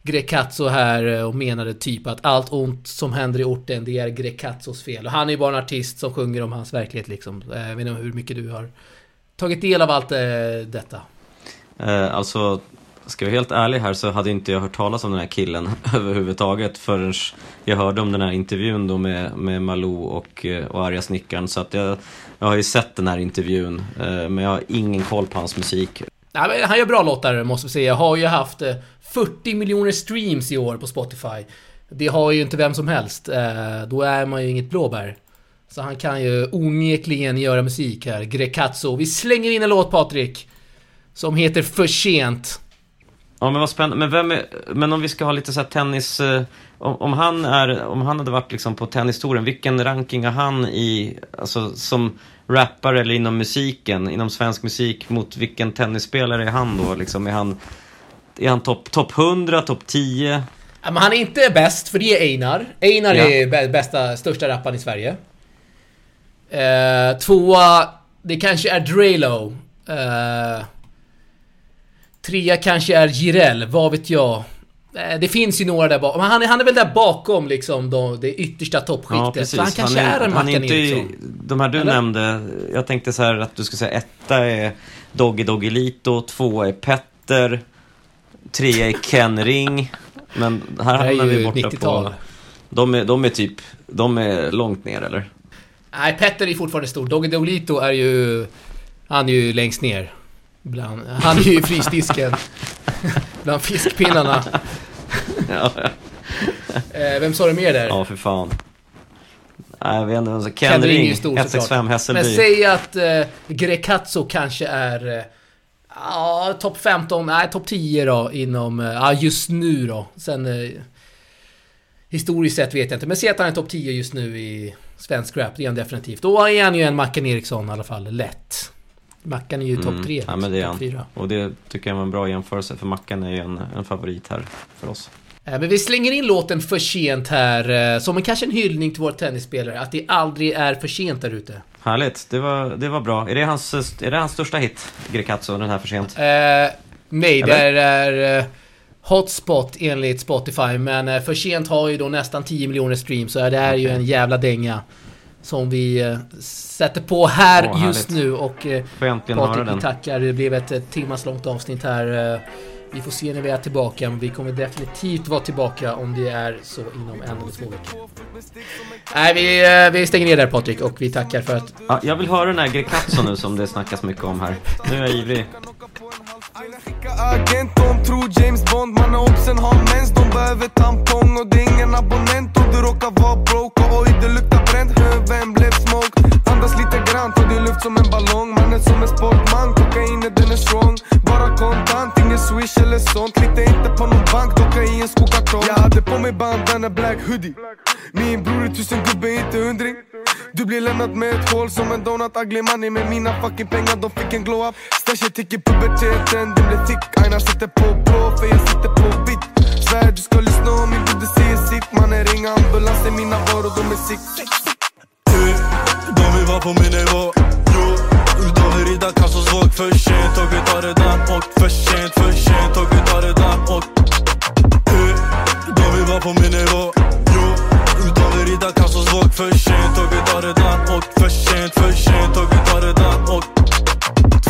Grecazzo här eh, och menade typ att allt ont som händer i orten det är Grecazzos fel. Och han är ju bara en artist som sjunger om hans verklighet liksom. Jag vet inte hur mycket du har tagit del av allt detta. Alltså, ska jag vara helt ärlig här så hade inte jag hört talas om den här killen överhuvudtaget förrän jag hörde om den här intervjun då med, med Malou och, eh, och arga snickaren. Så att jag, jag har ju sett den här intervjun, eh, men jag har ingen koll på hans musik. Nej, men han gör bra låtar måste vi säga. Har ju haft eh, 40 miljoner streams i år på Spotify. Det har ju inte vem som helst. Då är man ju inget blåbär. Så han kan ju onekligen göra musik här. Grecazzo. Vi slänger in en låt Patrik. Som heter För sent. Ja men vad spännande, men vem är, men om vi ska ha lite så här tennis, eh, om, om han är, om han hade varit liksom på tennistouren, vilken ranking har han i, alltså som rappare eller inom musiken, inom svensk musik, mot vilken tennisspelare är han då liksom? Är han, är han topp top 100, topp 10? Ja, men han är inte bäst, för det är Einar. Einar Ja. är bä- bästa, största rapparen i Sverige. Eh, tvåa, det kanske är Drelo. Eh, trea kanske är Jireel, vad vet jag. Eh, det finns ju några där bakom. Han är, han är väl där bakom liksom, då, det yttersta toppskiktet. så han kanske är, en han är inte i. De här du Eller? nämnde, jag tänkte så här att du ska säga etta är Doggy Doggelito, tvåa är Petter, trea är Ken Ring. Men här är hamnar vi borta 90-tal. på... De är, de är typ, de är långt ner eller? Nej, Petter är fortfarande stor. Doggy Dolito är ju... Han är ju längst ner. Bland, han är ju i frysdisken. Bland fiskpinnarna. Ja, Eh, vem sa du mer där? ja för fan. Nej, jag vet inte, alltså, Ken, Ken Ring stor 165 Men Hässelby. säg att eh, Grecazzo kanske är... eh, Ja, topp 15, nej topp 10 då inom... eh, Ja, just nu då. Sen... Eh, historiskt sett vet jag inte, men säg att han är topp 10 just nu i svensk rap, det är han definitivt. Då är han ju en Mackan Eriksson i alla fall, lätt. Mackan är ju topp 3, Mm. Ja, men det är topp han. 4. Och det tycker jag var en bra jämförelse, för Mackan är ju en, en favorit här för oss. Eh, Men vi slänger in låten för sent här, eh, som en, kanske en hyllning till våra tennisspelare, att det aldrig är för sent där ute. Härligt, det var, det var bra. Är det hans, är det hans största hit, Grecazzo, den här för sent? Eh, nej, det Eller? är eh, Hotspot enligt Spotify, men eh, för sent har ju då nästan 10 miljoner streams, så det är ju en jävla dänga. Som vi eh, sätter på här Åh, just nu och eh, Patrik, vi tackar. Det blev ett, timmas långt avsnitt här. eh, Vi får se när vi är tillbaka, men vi kommer definitivt vara tillbaka om det är så inom en eller två veckor. Nej, vi, vi stänger ner där Patrik och vi tackar för att... Ja, jag vill höra den här Grecazzo nu som det snackas mycket om här. Nu är jag ivrig. Aina skickar agent, de tror James Bond. Mannen oxen har mens, de behöver tampong. Och det är ingen abonnent och du råkar vara broke. Och oj det luktar bränt, hör vem blev smoked Andas lite grann, ta din luft som en ballong. Mannen som en sportman, kokainet den är strong. Bara kontant, ingen swish eller sånt. Lita inte på någon bank, docka i en skokartong. Jag hade på mig bandana black hoodie. Min bror är tusen gubbe, inte hundring. Du blir lämnad med ett hål som en donut Ugly money. Med mina fucking pengar, de fick en glow up. Stashet gick i puberteten, den blev thick. Aina sitter på blå, för jag sitter på vitt. Svär du ska lyssna om min broder säger sitt Mannen ring ambulans, det är mina varor, de är sick. De vill på min nivå. Jo, de vill rida Kassos våg För sent, och vi tar det där och För sent, för sent, och vi tar det där och eh, De vill vara på min nivå. Jo, de vill rida Kassos våg För sent, och vi tar det där och För sent, för sent, och vi tar det där och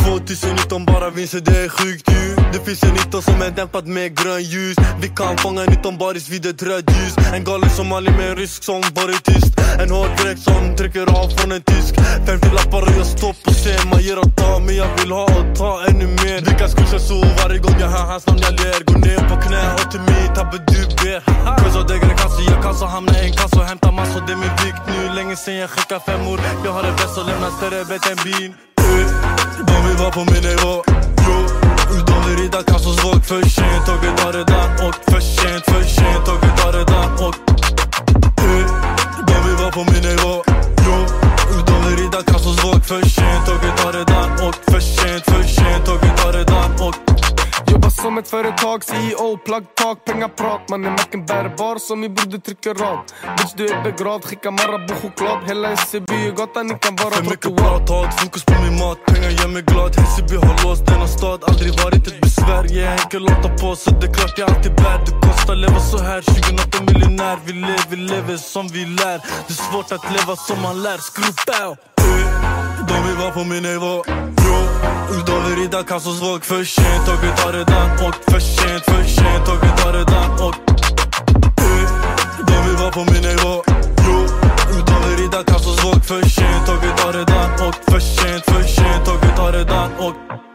2019 bara vinster, det är sjukt ju. Det finns en 19 som är dämpad med grön ljus. Vi kan fånga 19 baris vid ett rödljus En galen somali med en rysk som varit tyst. En hård dräkt som trycker av från en tysk. 50 lappar och jag står på scen. Man ger och tar men jag vill ha och ta ännu mer. Lyckas kursa så varje gång jag hör hans namn. Jag ler Går ner på knä och till mig tabbe du ber. Cause av degre kasse, jag kan så hamna i en kasse och hämta massor. Det är min vikt nu, länge sen jag skickar femmor Jag har det bäst och lämnar större bett än bin. De vill vara på min nivå, jo. De vi rida kassos våg För sent. Och vi tar det där och För sent, för sent. Och vi tar det där och eh. De vill vara på min nivå, jo. De vi rida kassos våg För sent. Och vi tar det där och För sent, för sent. Och vi tar det där och Jobbar som ett företag, CEO, plagg, tak, pengar, prat. Mannen macken bärbar som min broder trycker rad Bitch du är begravd, skicka Marabou choklad. Hela SCB gatan, ni kan vara För mycket trottoar prat, hat, fokus på min mat. Pengar gör mig glad, Hässelby har låst denna stad. Aldrig varit ett besvär, jag är enkel att ta på Så det är klart jag alltid bär. Det kostar leva så här. 2008 miljonär. Vi lever, lever som vi lär. Det är svårt att leva som man lär. Skruv de vill vara på min nivå. Bro, vill Rida kan svag För sent, tåget har redan åkt För sent, för sent, tåget har redan åkt eh, De vill vara på min nivå. Jo, vill Rida kan svag För sent, tåget har redan åkt För sent, för sent, tåget har redan åkt